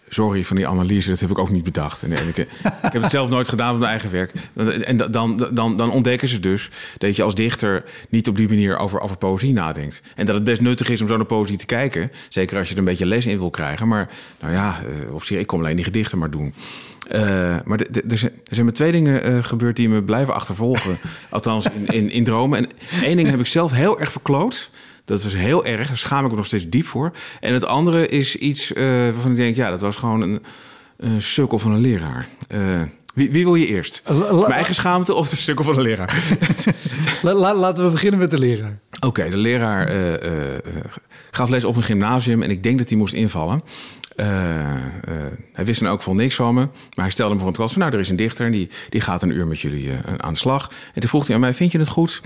Sorry van die analyse, dat heb ik ook niet bedacht. En, ik, heb het zelf nooit gedaan op mijn eigen werk. En dan, dan, dan ontdekken ze dus dat je als dichter niet op die manier over, over poëzie nadenkt. En dat het best nuttig is om zo naar poëzie te kijken. Zeker als je er een beetje les in wil krijgen. Maar nou ja, eh, op zich, ik kom alleen die gedichten maar doen. Maar er zijn maar twee dingen gebeurd die me blijven achtervolgen. Althans, in, in dromen. En één ding heb ik zelf heel erg verkloot. Dat was heel erg. Daar schaam ik me nog steeds diep voor. En het andere is iets uh, waarvan ik denk, ja, dat was gewoon een, een sukkel van een leraar. Uh, wie, wie, wil je eerst? Mijn eigen schaamte of de sukkel van de leraar? laten we beginnen met de leraar. Oké, de leraar uh, gaf les op een gymnasium en ik denk dat hij moest invallen. Uh, uh, hij wist dan ook van niks van me. Maar hij stelde me voor een klas van... nou, er is een dichter en die, die gaat een uur met jullie uh, aan de slag. En toen vroeg hij aan mij... vind je het goed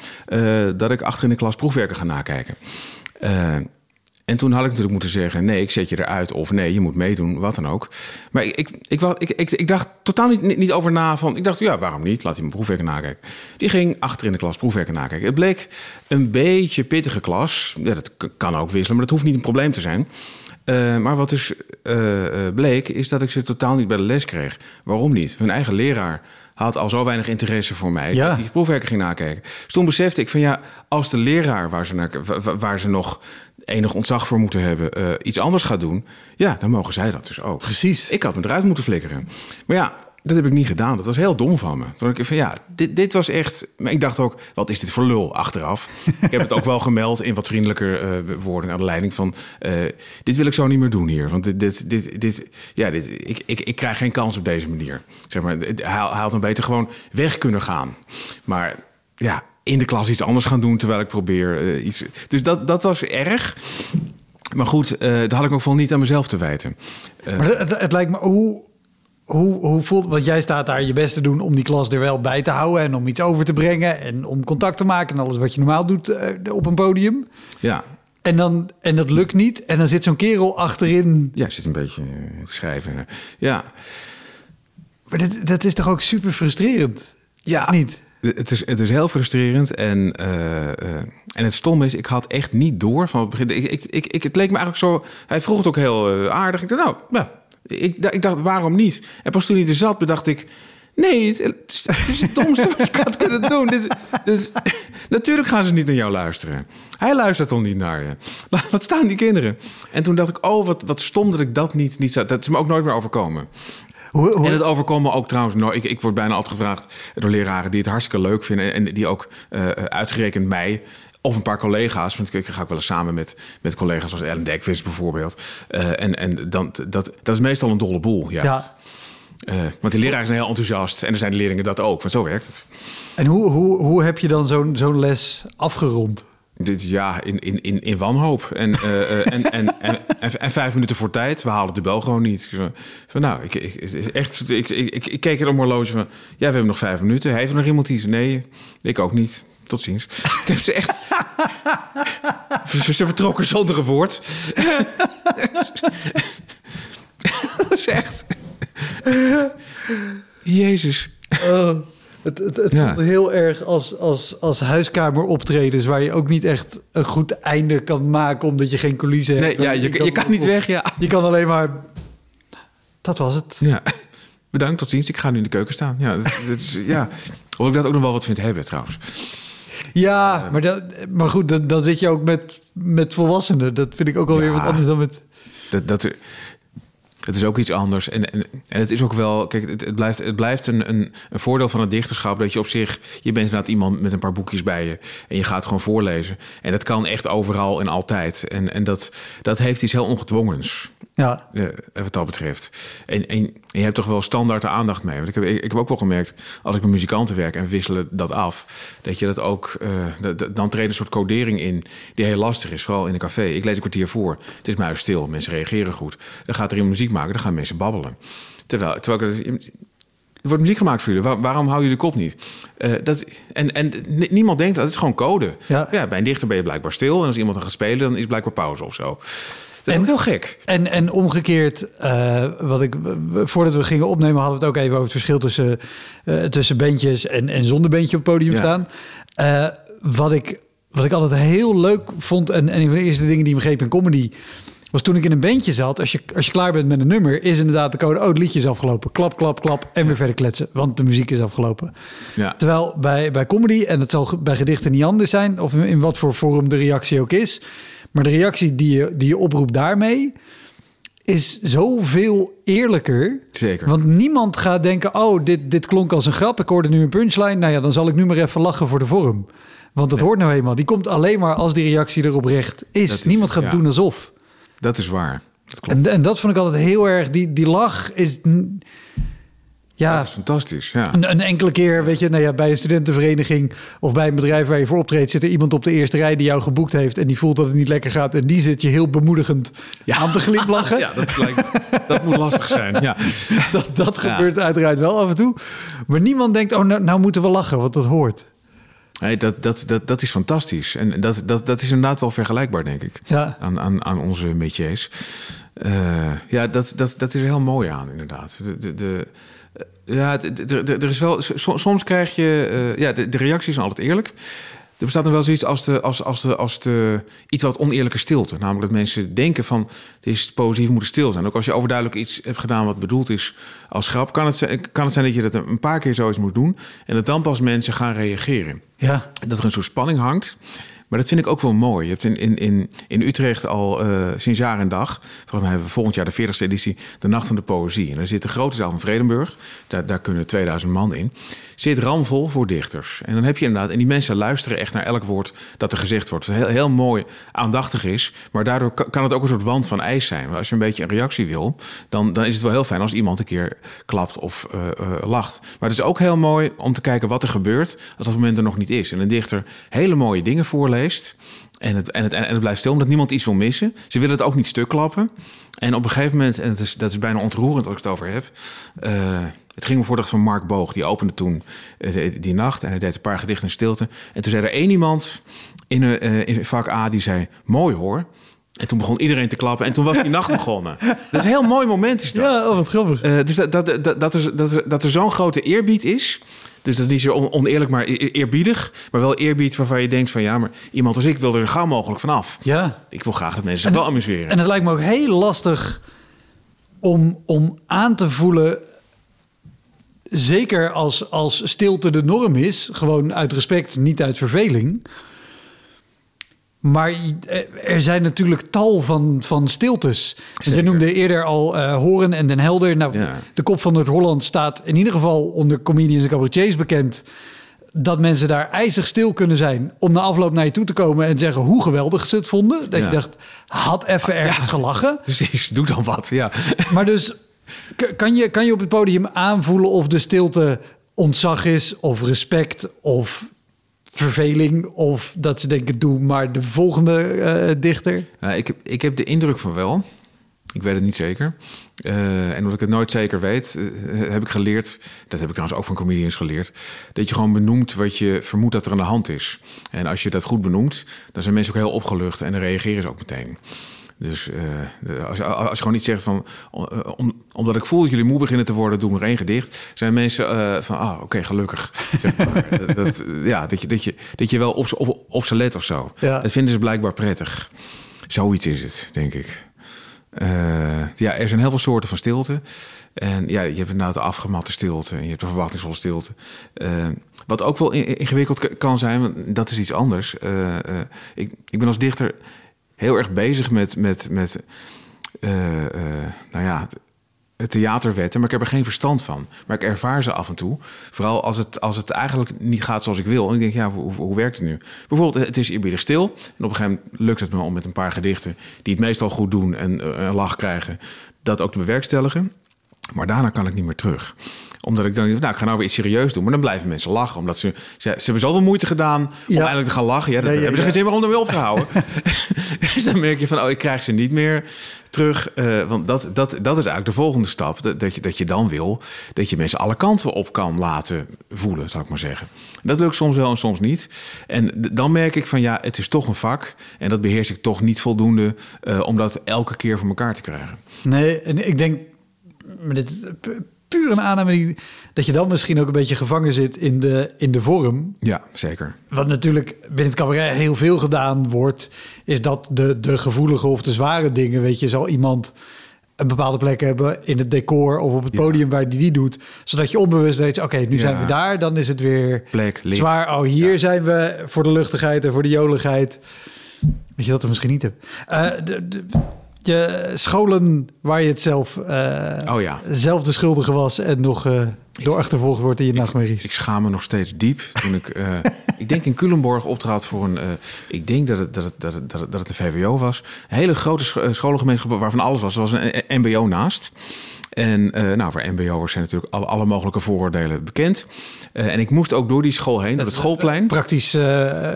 dat ik achter in de klas proefwerken ga nakijken? en toen had ik natuurlijk moeten zeggen... nee, ik zet je eruit of nee, je moet meedoen, wat dan ook. Maar ik, ik, ik, ik dacht totaal niet, niet over na van... ik dacht, ja, waarom niet? Laat hij mijn proefwerken nakijken. Die ging achter in de klas proefwerken nakijken. Het bleek een beetje pittige klas. Ja, dat kan ook wisselen, maar dat hoeft niet een probleem te zijn... Uh, maar wat dus uh, bleek, is dat ik ze totaal niet bij de les kreeg. Waarom niet? Hun eigen leraar had al zo weinig interesse voor mij ja. dat die proefwerken ging nakijken. Dus toen besefte ik van ja, als de leraar waar ze, naar, waar ze nog enig ontzag voor moeten hebben, uh, iets anders gaat doen, ja, dan mogen zij dat dus ook. Precies. Ik had me eruit moeten flikkeren. Maar ja, dat heb ik niet gedaan. Dat was heel dom van me. Toen ik van ja, dit, dit was echt. Maar ik dacht ook, wat is dit voor lul achteraf? ik heb het ook wel gemeld in wat vriendelijker uh, woorden aan de leiding van. Uh, dit wil ik zo niet meer doen hier. Want dit, dit, dit, dit ja, dit, ik, ik, ik krijg geen kans op deze manier. Zeg maar, hij, hij had dan beter gewoon weg kunnen gaan. Maar ja, in de klas iets anders gaan doen terwijl ik probeer uh, iets. Dus dat, dat was erg. Maar goed, daar had ik ook wel niet aan mezelf te wijten. Maar het, het, lijkt me, hoe, hoe, hoe voelt Want jij staat daar je best te doen om die klas er wel bij te houden en om iets over te brengen en om contact te maken en alles wat je normaal doet uh, op een podium. Ja. En, dan, en dat lukt niet. En dan zit zo'n kerel achterin. Ja, zit een beetje te schrijven. Ja. Maar dat, dat is toch ook super frustrerend? Ja. Niet? Het is, het is heel frustrerend. En, uh, uh, en het stom is, ik had echt niet door van het begin. Ik, ik, ik, ik, het leek me eigenlijk zo. Hij vroeg het ook heel aardig. Ik dacht, nou, ja, ik, ik dacht, waarom niet? En pas toen hij er zat, bedacht ik... Nee, het is, het, domste wat je had kunnen doen. Dit, dit, natuurlijk gaan ze niet naar jou luisteren. Hij luistert toch niet naar je. Wat staan die kinderen? En toen dacht ik, oh, wat, wat stom dat ik dat niet, niet zou... Dat is me ook nooit meer overkomen. Hoe, hoe... En het overkomt me ook trouwens... Nou, ik, ik word bijna altijd gevraagd door leraren die het hartstikke leuk vinden... en die ook uh, uitgerekend mij of een paar collega's, want ik ga ik wel eens samen met, met collega's zoals Ellen Dekvis bijvoorbeeld. Uh, en en dan, dat, dat is meestal een dolle boel. Ja. ja. Uh, want die leraren zijn heel enthousiast en er zijn de leerlingen dat ook, want zo werkt het. En hoe, hoe, hoe heb je dan zo'n zo'n les afgerond? Dit, ja, in, in, in, in wanhoop. En, uh, en, en, en, en, vijf minuten voor tijd. We halen de bel gewoon niet. Van, nou, ik, ik, echt, ik, ik, ik, keek er mijn horloge van... Ja, we hebben nog vijf minuten. Heeft er nog iemand die... Nee, ik ook niet. Tot ziens. Ik heb ze echt... ze, vertrokken zonder een woord. dat is echt... Jezus. Oh. Het, het, het ja. voelt heel erg als, als, als huiskameroptredens... waar je ook niet echt een goed einde kan maken... omdat je geen coulissen hebt. Nee, ja, je, je, kan, je kan niet weg, ja. Je kan alleen maar... Dat was het. Ja. Bedankt, tot ziens. Ik ga nu in de keuken staan. Ja, dat, dat is, ja. Of ik dat ook nog wel wat vind hebben, trouwens. Ja, maar, dat, maar goed, dan, dan zit je ook met, met volwassenen. Dat vind ik ook alweer ja, wat anders dan met... Dat, dat, het is ook iets anders. En, en, en het is ook wel, kijk, het, het blijft, het blijft een, een, een, voordeel van het dichterschap dat je op zich, je bent inderdaad iemand met een paar boekjes bij je en je gaat gewoon voorlezen. En dat kan echt overal en altijd. En, en dat, dat heeft iets heel ongedwongens. Ja. Uh, wat dat betreft. En, en, je hebt toch wel standaard de aandacht mee. Want ik heb, ik, heb ook wel gemerkt, als ik met muzikanten werk en wisselen dat af, dat je dat ook, uh, dan treedt een soort codering in die heel lastig is, vooral in een café. Ik lees een kwartier voor, het is muis stil, mensen reageren goed. Dan gaat er in muziek maken, dan gaan mensen babbelen. Terwijl, terwijl ik, er wordt muziek gemaakt voor jullie. waarom hou je de kop niet? Uh, dat, en, en niemand denkt dat. Het is gewoon code. Ja. ja. bij een dichter ben je blijkbaar stil. En als iemand dan gaat spelen, dan is blijkbaar pauze of zo. Dat is en, heel gek. En, en omgekeerd, uh, wat ik, voordat we gingen opnemen, hadden we het ook even over het verschil tussen, uh, tussen bandjes en, en zonder bandje op het podium ja. staan. Uh, wat, ik, wat ik altijd heel leuk vond, en, en een van de eerste dingen die me greep in comedy, was toen ik in een bandje zat. Als je, als je klaar bent met een nummer, is inderdaad de code... oh, het liedje is afgelopen. Klap, klap, klap. En weer verder kletsen. Want de muziek is afgelopen. Ja. Terwijl bij, bij comedy, en dat zal bij gedichten niet anders zijn... of in, in wat voor vorm de reactie ook is... maar de reactie die je, die je oproept daarmee... is zoveel eerlijker. Zeker. Want niemand gaat denken... oh, dit, dit klonk als een grap. Ik hoorde nu een punchline. Nou ja, dan zal ik nu maar even lachen voor de vorm. Want dat hoort nou eenmaal. Die komt alleen maar als die reactie erop recht is. Niemand gaat ja. doen alsof. Dat is waar. Dat. En, en dat vond ik altijd heel erg... Die, die lach is... Ja, Dat is fantastisch. Ja. een, een enkele keer, weet je, nou ja, bij een studentenvereniging of bij een bedrijf waar je voor optreedt, zit er iemand op de eerste rij die jou geboekt heeft en die voelt dat het niet lekker gaat en die zit je heel bemoedigend aan te glimlachen. Ja, dat, lijkt, dat moet lastig zijn. Ja. Dat, dat Ja. gebeurt uiteraard wel af en toe. Maar niemand denkt, oh, nou, nou moeten we lachen, want dat hoort. Nee, dat, dat, dat, dat is fantastisch. En dat, dat, dat is inderdaad wel vergelijkbaar, denk ik. Ja. Aan, aan, aan onze métiers. Eh, ja, dat, dat, dat is er heel mooi aan, inderdaad. De, de, de, ja, er is wel, so- soms krijg je... eh, ja, de, de reacties zijn altijd eerlijk. Er bestaat nog wel zoiets als, de, als, als, de, als de iets wat oneerlijke stilte. Namelijk dat mensen denken van het is positief, moet stil zijn. Ook als je overduidelijk iets hebt gedaan wat bedoeld is als grap... kan het, zijn- kan het zijn dat je dat een paar keer zoiets moet doen... en dat dan pas mensen gaan reageren Ja, dat er een soort spanning hangt. Maar dat vind ik ook wel mooi. Je hebt in, in, in, in Utrecht al eh, sinds jaar en dag... volgens mij hebben we volgend jaar de 40ste editie... de Nacht van de Poëzie. En daar zit de grote zaal van Vredenburg. Daar, daar kunnen 2000 man in. Zit ramvol voor dichters. En dan heb je inderdaad... en die mensen luisteren echt naar elk woord dat er gezegd wordt. Wat heel, heel mooi aandachtig is. Maar daardoor ka- kan het ook een soort wand van ijs zijn. Als je een beetje een reactie wil... dan, dan is het wel heel fijn als iemand een keer klapt of eh, eh, lacht. Maar het is ook heel mooi om te kijken wat er gebeurt... als dat moment er nog niet is. En een dichter hele mooie dingen voorleest... En het, en, het, en het blijft stil, omdat niemand iets wil missen. Ze willen het ook niet stuk klappen. En op een gegeven moment, en het is, dat is bijna ontroerend als ik het over heb... eh, het ging om voordracht van Mark Boog. Die opende toen eh, die nacht en hij deed een paar gedichten in stilte. En toen zei er één iemand in, eh, in vak A die zei... Mooi hoor. En toen begon iedereen te klappen en toen was die nacht begonnen. Dat is een heel mooi moment is dat. ja oh, wat grappig. Dus dat, dat, dat, dat er, dat er, dat er zo'n grote eerbied is. Dus dat is niet zo on- oneerlijk, maar e- eerbiedig. Maar wel eerbied waarvan je denkt van... ja, maar iemand als ik wil er zo gauw mogelijk vanaf. Ja. Ik wil graag dat mensen zich wel amuseren. En het lijkt me ook heel lastig om, om aan te voelen. Zeker als, als stilte de norm is, gewoon uit respect, niet uit verveling. Maar er zijn natuurlijk tal van, van stiltes. Dus je noemde eerder al eh, Horen en Den Helder. Nou, Ja. De kop van Noord-Holland staat in ieder geval onder comedians en cabaretiers bekend. Dat mensen daar ijzig stil kunnen zijn om na afloop naar je toe te komen en zeggen hoe geweldig ze het vonden. Dat Ja. je dacht, had even ergens gelachen. Precies, doe dan wat. Ja. Maar dus kan je, kan je op het podium aanvoelen of de stilte ontzag is, of respect, of verveling, of dat ze denken, doe maar de volgende eh, dichter. Ik, heb, ik heb de indruk van wel. Ik weet het niet zeker. Eh, en omdat ik het nooit zeker weet, eh, heb ik geleerd... dat heb ik trouwens ook van comedians geleerd... dat je gewoon benoemt wat je vermoedt dat er aan de hand is. En als je dat goed benoemt, dan zijn mensen ook heel opgelucht... en dan reageren ze ook meteen. Dus eh, als, je- als je gewoon niet zegt van... eh, om- omdat ik voel dat jullie moe beginnen te worden, doe maar één gedicht... zijn mensen eh, van, ah, oké, gelukkig. Zeg maar. dat, ja, dat, je, dat, je, dat je wel op, op, op ze let of zo. Ja. Dat vinden ze blijkbaar prettig. Zoiets is het, denk ik. Ja, er zijn heel veel soorten van stilte. En ja, je hebt inderdaad de afgematte stilte en je hebt de verwachtingsvolle stilte. Wat ook wel in- ingewikkeld kan zijn, want dat is iets anders. Ik, ik ben als dichter heel erg bezig met, met, met eh, eh, nou ja, theaterwetten, maar ik heb er geen verstand van. Maar ik ervaar ze af en toe. Vooral als het, als het eigenlijk niet gaat zoals ik wil. En ik denk, ja, hoe, hoe werkt het nu? Bijvoorbeeld, het is eerbiedig stil. En op een gegeven moment lukt het me om met een paar gedichten... die het meestal goed doen en eh, een lach krijgen... dat ook te bewerkstelligen. Maar daarna kan ik niet meer terug omdat ik dan nou, ik ga nou weer iets serieus doen. Maar dan blijven mensen lachen. Omdat ze, ze, ze hebben zoveel moeite gedaan om Ja. eigenlijk te gaan lachen. Ja, dat ja, hebben ze geen zin meer om er weer op te houden. dus dan merk je van, oh, ik krijg ze niet meer terug. Eh, want dat, dat, dat is eigenlijk de volgende stap. Dat, dat, je, dat je dan wil dat je mensen alle kanten op kan laten voelen, zou ik maar zeggen. Dat lukt soms wel en soms niet. En dan merk ik van, ja, het is toch een vak. En dat beheers ik toch niet voldoende eh, om dat elke keer voor elkaar te krijgen. Nee, en ik denk, maar dit, p- puur een aanname die, dat je dan misschien ook een beetje gevangen zit in de, in de vorm. Ja, zeker. Wat natuurlijk binnen het cabaret heel veel gedaan wordt, is dat de, de gevoelige of de zware dingen, weet je, zal iemand een bepaalde plek hebben in het decor of op het Ja. podium waar die die doet, zodat je onbewust weet, oké, nu zijn we daar, dan is het weer Plek, licht. zwaar. Oh, hier zijn we voor de luchtigheid en voor de joligheid. Dat je dat er misschien niet hebt. Eh, de, de, je scholen waar je het zelf, eh, Oh ja. zelf de schuldige was en nog eh, door achtervolgd wordt in je nachtmerries. Ik schaam me nog steeds diep. Toen ik, eh, ik denk in Culemborg optrad voor een. ik denk dat het, dat, het, dat, het, dat, het, dat het de VWO was. Een hele grote scho- scholengemeenschap waarvan alles was. Er was een MBO naast. En eh, nou, voor MBO'ers zijn natuurlijk alle, alle mogelijke vooroordelen bekend. En ik moest ook door die school heen, door het schoolplein. Praktisch,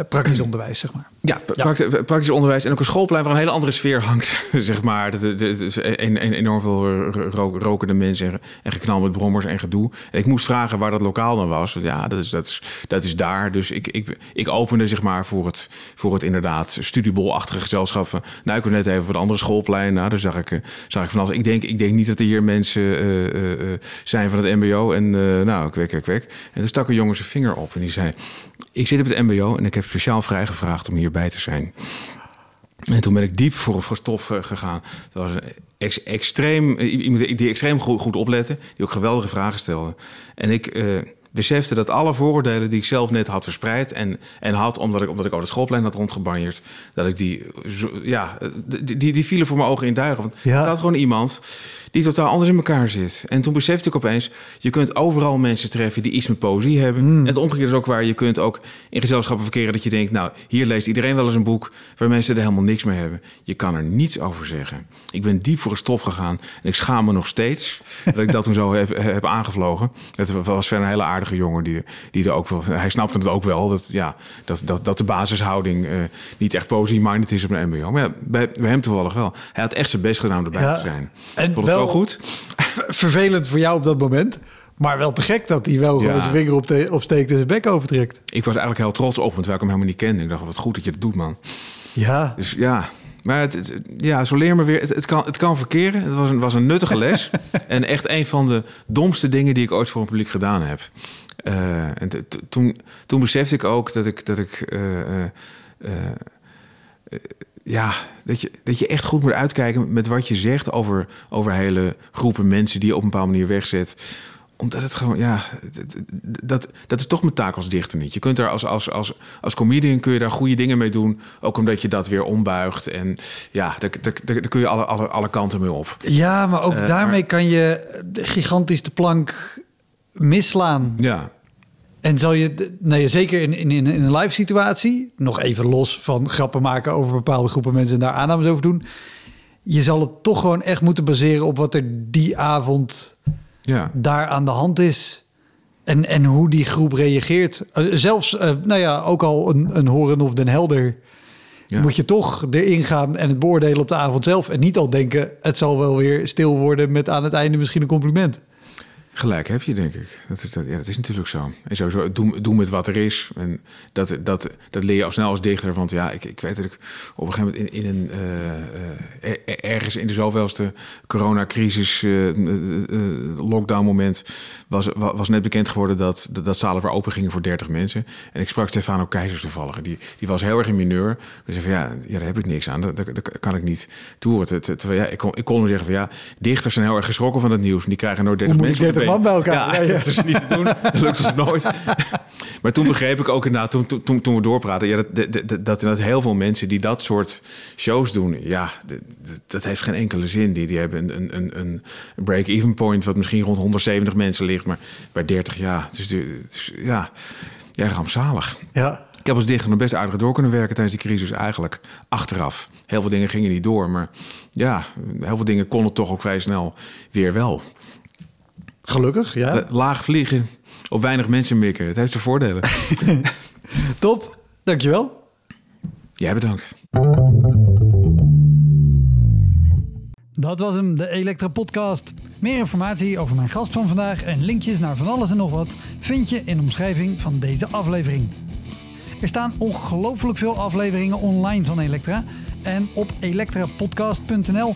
praktisch onderwijs, zeg maar. Ja, pra- prakti- praktisch onderwijs en ook een schoolplein waar een hele andere sfeer hangt. zeg maar, dat, dat, dat is een, een, enorm veel ro- rokende mensen en, en geknal met brommers en gedoe. En ik moest vragen waar dat lokaal dan was. Ja, dat is, dat is, dat is daar. Dus ik, ik, ik opende zeg maar voor het, voor het inderdaad studiebolachtige gezelschap. van, Nou, ik was net even voor het andere schoolplein. Nou, daar zag ik, eh, zag ik van alles. Ik denk, ik denk niet dat er hier mensen eh, eh, eh, zijn van het mbo. En eh, nou, kwek, kwek, kwek. En toen stak een jongen zijn vinger op en die zei... Ik zit op het mbo en ik heb speciaal vrijgevraagd om hierbij te zijn. En toen ben ik diep voor, voor stof eh, gegaan. Dat was een ex- extreem, eh, iemand die extreem goed, goed oplette, die ook geweldige vragen stelde. En ik eh, besefte dat alle vooroordelen die ik zelf net had verspreid en, en had, omdat ik, omdat ik over het schoolplein had rondgebanjerd, dat ik die, zo- ja, die, die, die vielen voor mijn ogen in duigen. Want Ja. had gewoon iemand die totaal anders in elkaar zit. En toen besefte ik opeens, je kunt overal mensen treffen die iets met poëzie hebben. En het omgekeerde is ook waar. Je kunt ook in gezelschappen verkeren dat je denkt... nou, hier leest iedereen wel eens een boek waar mensen er helemaal niks mee hebben. Je kan er niets over zeggen. Ik ben diep voor het stof gegaan en ik schaam me nog steeds... dat ik dat toen zo heb, heb aangevlogen. Het was verder een hele aardige jongen. Die, die er ook wel, hij snapte het ook wel, dat, ja, dat, dat, dat de basishouding... eh, niet echt poëzie-minded is op een mbo. Maar ja, bij, bij hem toevallig wel. Hij had echt zijn best gedaan om erbij Ja. te zijn. En vond het wel- goed. Vervelend voor jou op dat moment. Maar wel te gek dat hij wel gewoon Ja. zijn vinger op de, opsteekt en zijn bek overtrekt. Ik was eigenlijk heel trots op hem, terwijl ik hem helemaal niet kende. Ik dacht, wat goed dat je dat doet, man. Ja, Dus ja, maar het, het- ja, zo leer me weer. Het, het, kan, het kan verkeren. Het was een, was een nuttige les. en echt een van de domste dingen die ik ooit voor een publiek gedaan heb. Eh, en toen, toen besefte ik ook dat ik... Dat ik eh, eh, ja, dat je, dat je echt goed moet uitkijken met wat je zegt over, over hele groepen mensen die je op een bepaalde manier wegzet omdat het gewoon, ja, dat, dat is toch mijn taak als dichter niet. Je kunt daar als, als, als, als comedian kun je daar goede dingen mee doen. Ook omdat je dat weer ombuigt. En ja, daar, daar, daar, kun je alle, alle, alle kanten mee op. ja maar ook Eh, daarmee kan je gigantisch de plank misslaan. Ja, En zal je, nee, zeker in, in, in in een live situatie, nog even los van grappen maken over bepaalde groepen mensen en daar aannames over doen. Je zal het toch gewoon echt moeten baseren op wat er die avond ja. daar aan de hand is. En, en hoe die groep reageert. Eh, zelfs, eh, nou ja, ook al een, een Horen of Den Helder. Ja. Moet je toch erin gaan en het beoordelen op de avond zelf. En niet al denken, het zal wel weer stil worden met aan het einde misschien een compliment. Gelijk heb je, denk ik. Dat, is- dat, ja, dat is natuurlijk zo. En sowieso, doe, doe met wat er is. En dat, dat, dat leer je al snel als dichter. Want ja, ik, ik weet dat ik op een gegeven moment in, in een... eh, eh, er- ergens in de zoveelste coronacrisis, eh, lockdown moment... Was, wa- was net bekend geworden dat, dat, dat zalen weer open gingen voor 30 mensen. En ik sprak Stefano Keizers toevallig. Die, die was heel erg in mineur. Dus zei van ja, ja, daar heb ik niks aan. Daar, daar, daar kan ik niet toe. Ter- ter- Terwijl ja, ik, kon, ik kon hem zeggen van ja, dichters zijn heel erg geschrokken van het nieuws. En die krijgen nooit 30 Hoe moet ik mensen de 30 man been. bij elkaar? Ja, Ja, ja. dat is niet te doen. Dat lukt ons nooit. Maar toen begreep ik ook inderdaad, toen, toen- toen, we doorpraten... Ja, dat, dat, dat, dat inderdaad heel veel mensen die dat soort shows doen... ja, dat, dat- dat heeft geen enkele zin. Die, die hebben een, een, een, een break-even point... wat misschien rond 170 mensen ligt, maar bij 30 ja. Dus, dus ja, ja, rampzalig. Ja. Ik heb als dichter nog best aardig door kunnen werken tijdens die crisis eigenlijk. Achteraf. Heel veel dingen gingen niet door, maar ja, heel veel dingen konden toch ook vrij snel weer wel. Gelukkig, ja. La- Laag vliegen, op weinig mensen mikken. Het heeft zijn voordelen. Top, dankjewel. Jij bedankt. Dat was hem, de Elektra Podcast. Meer informatie over mijn gast van vandaag en linkjes naar van alles en nog wat vind je in de omschrijving van deze aflevering. Er staan ongelooflijk veel afleveringen online van Elektra. En op elektrapodcast.nl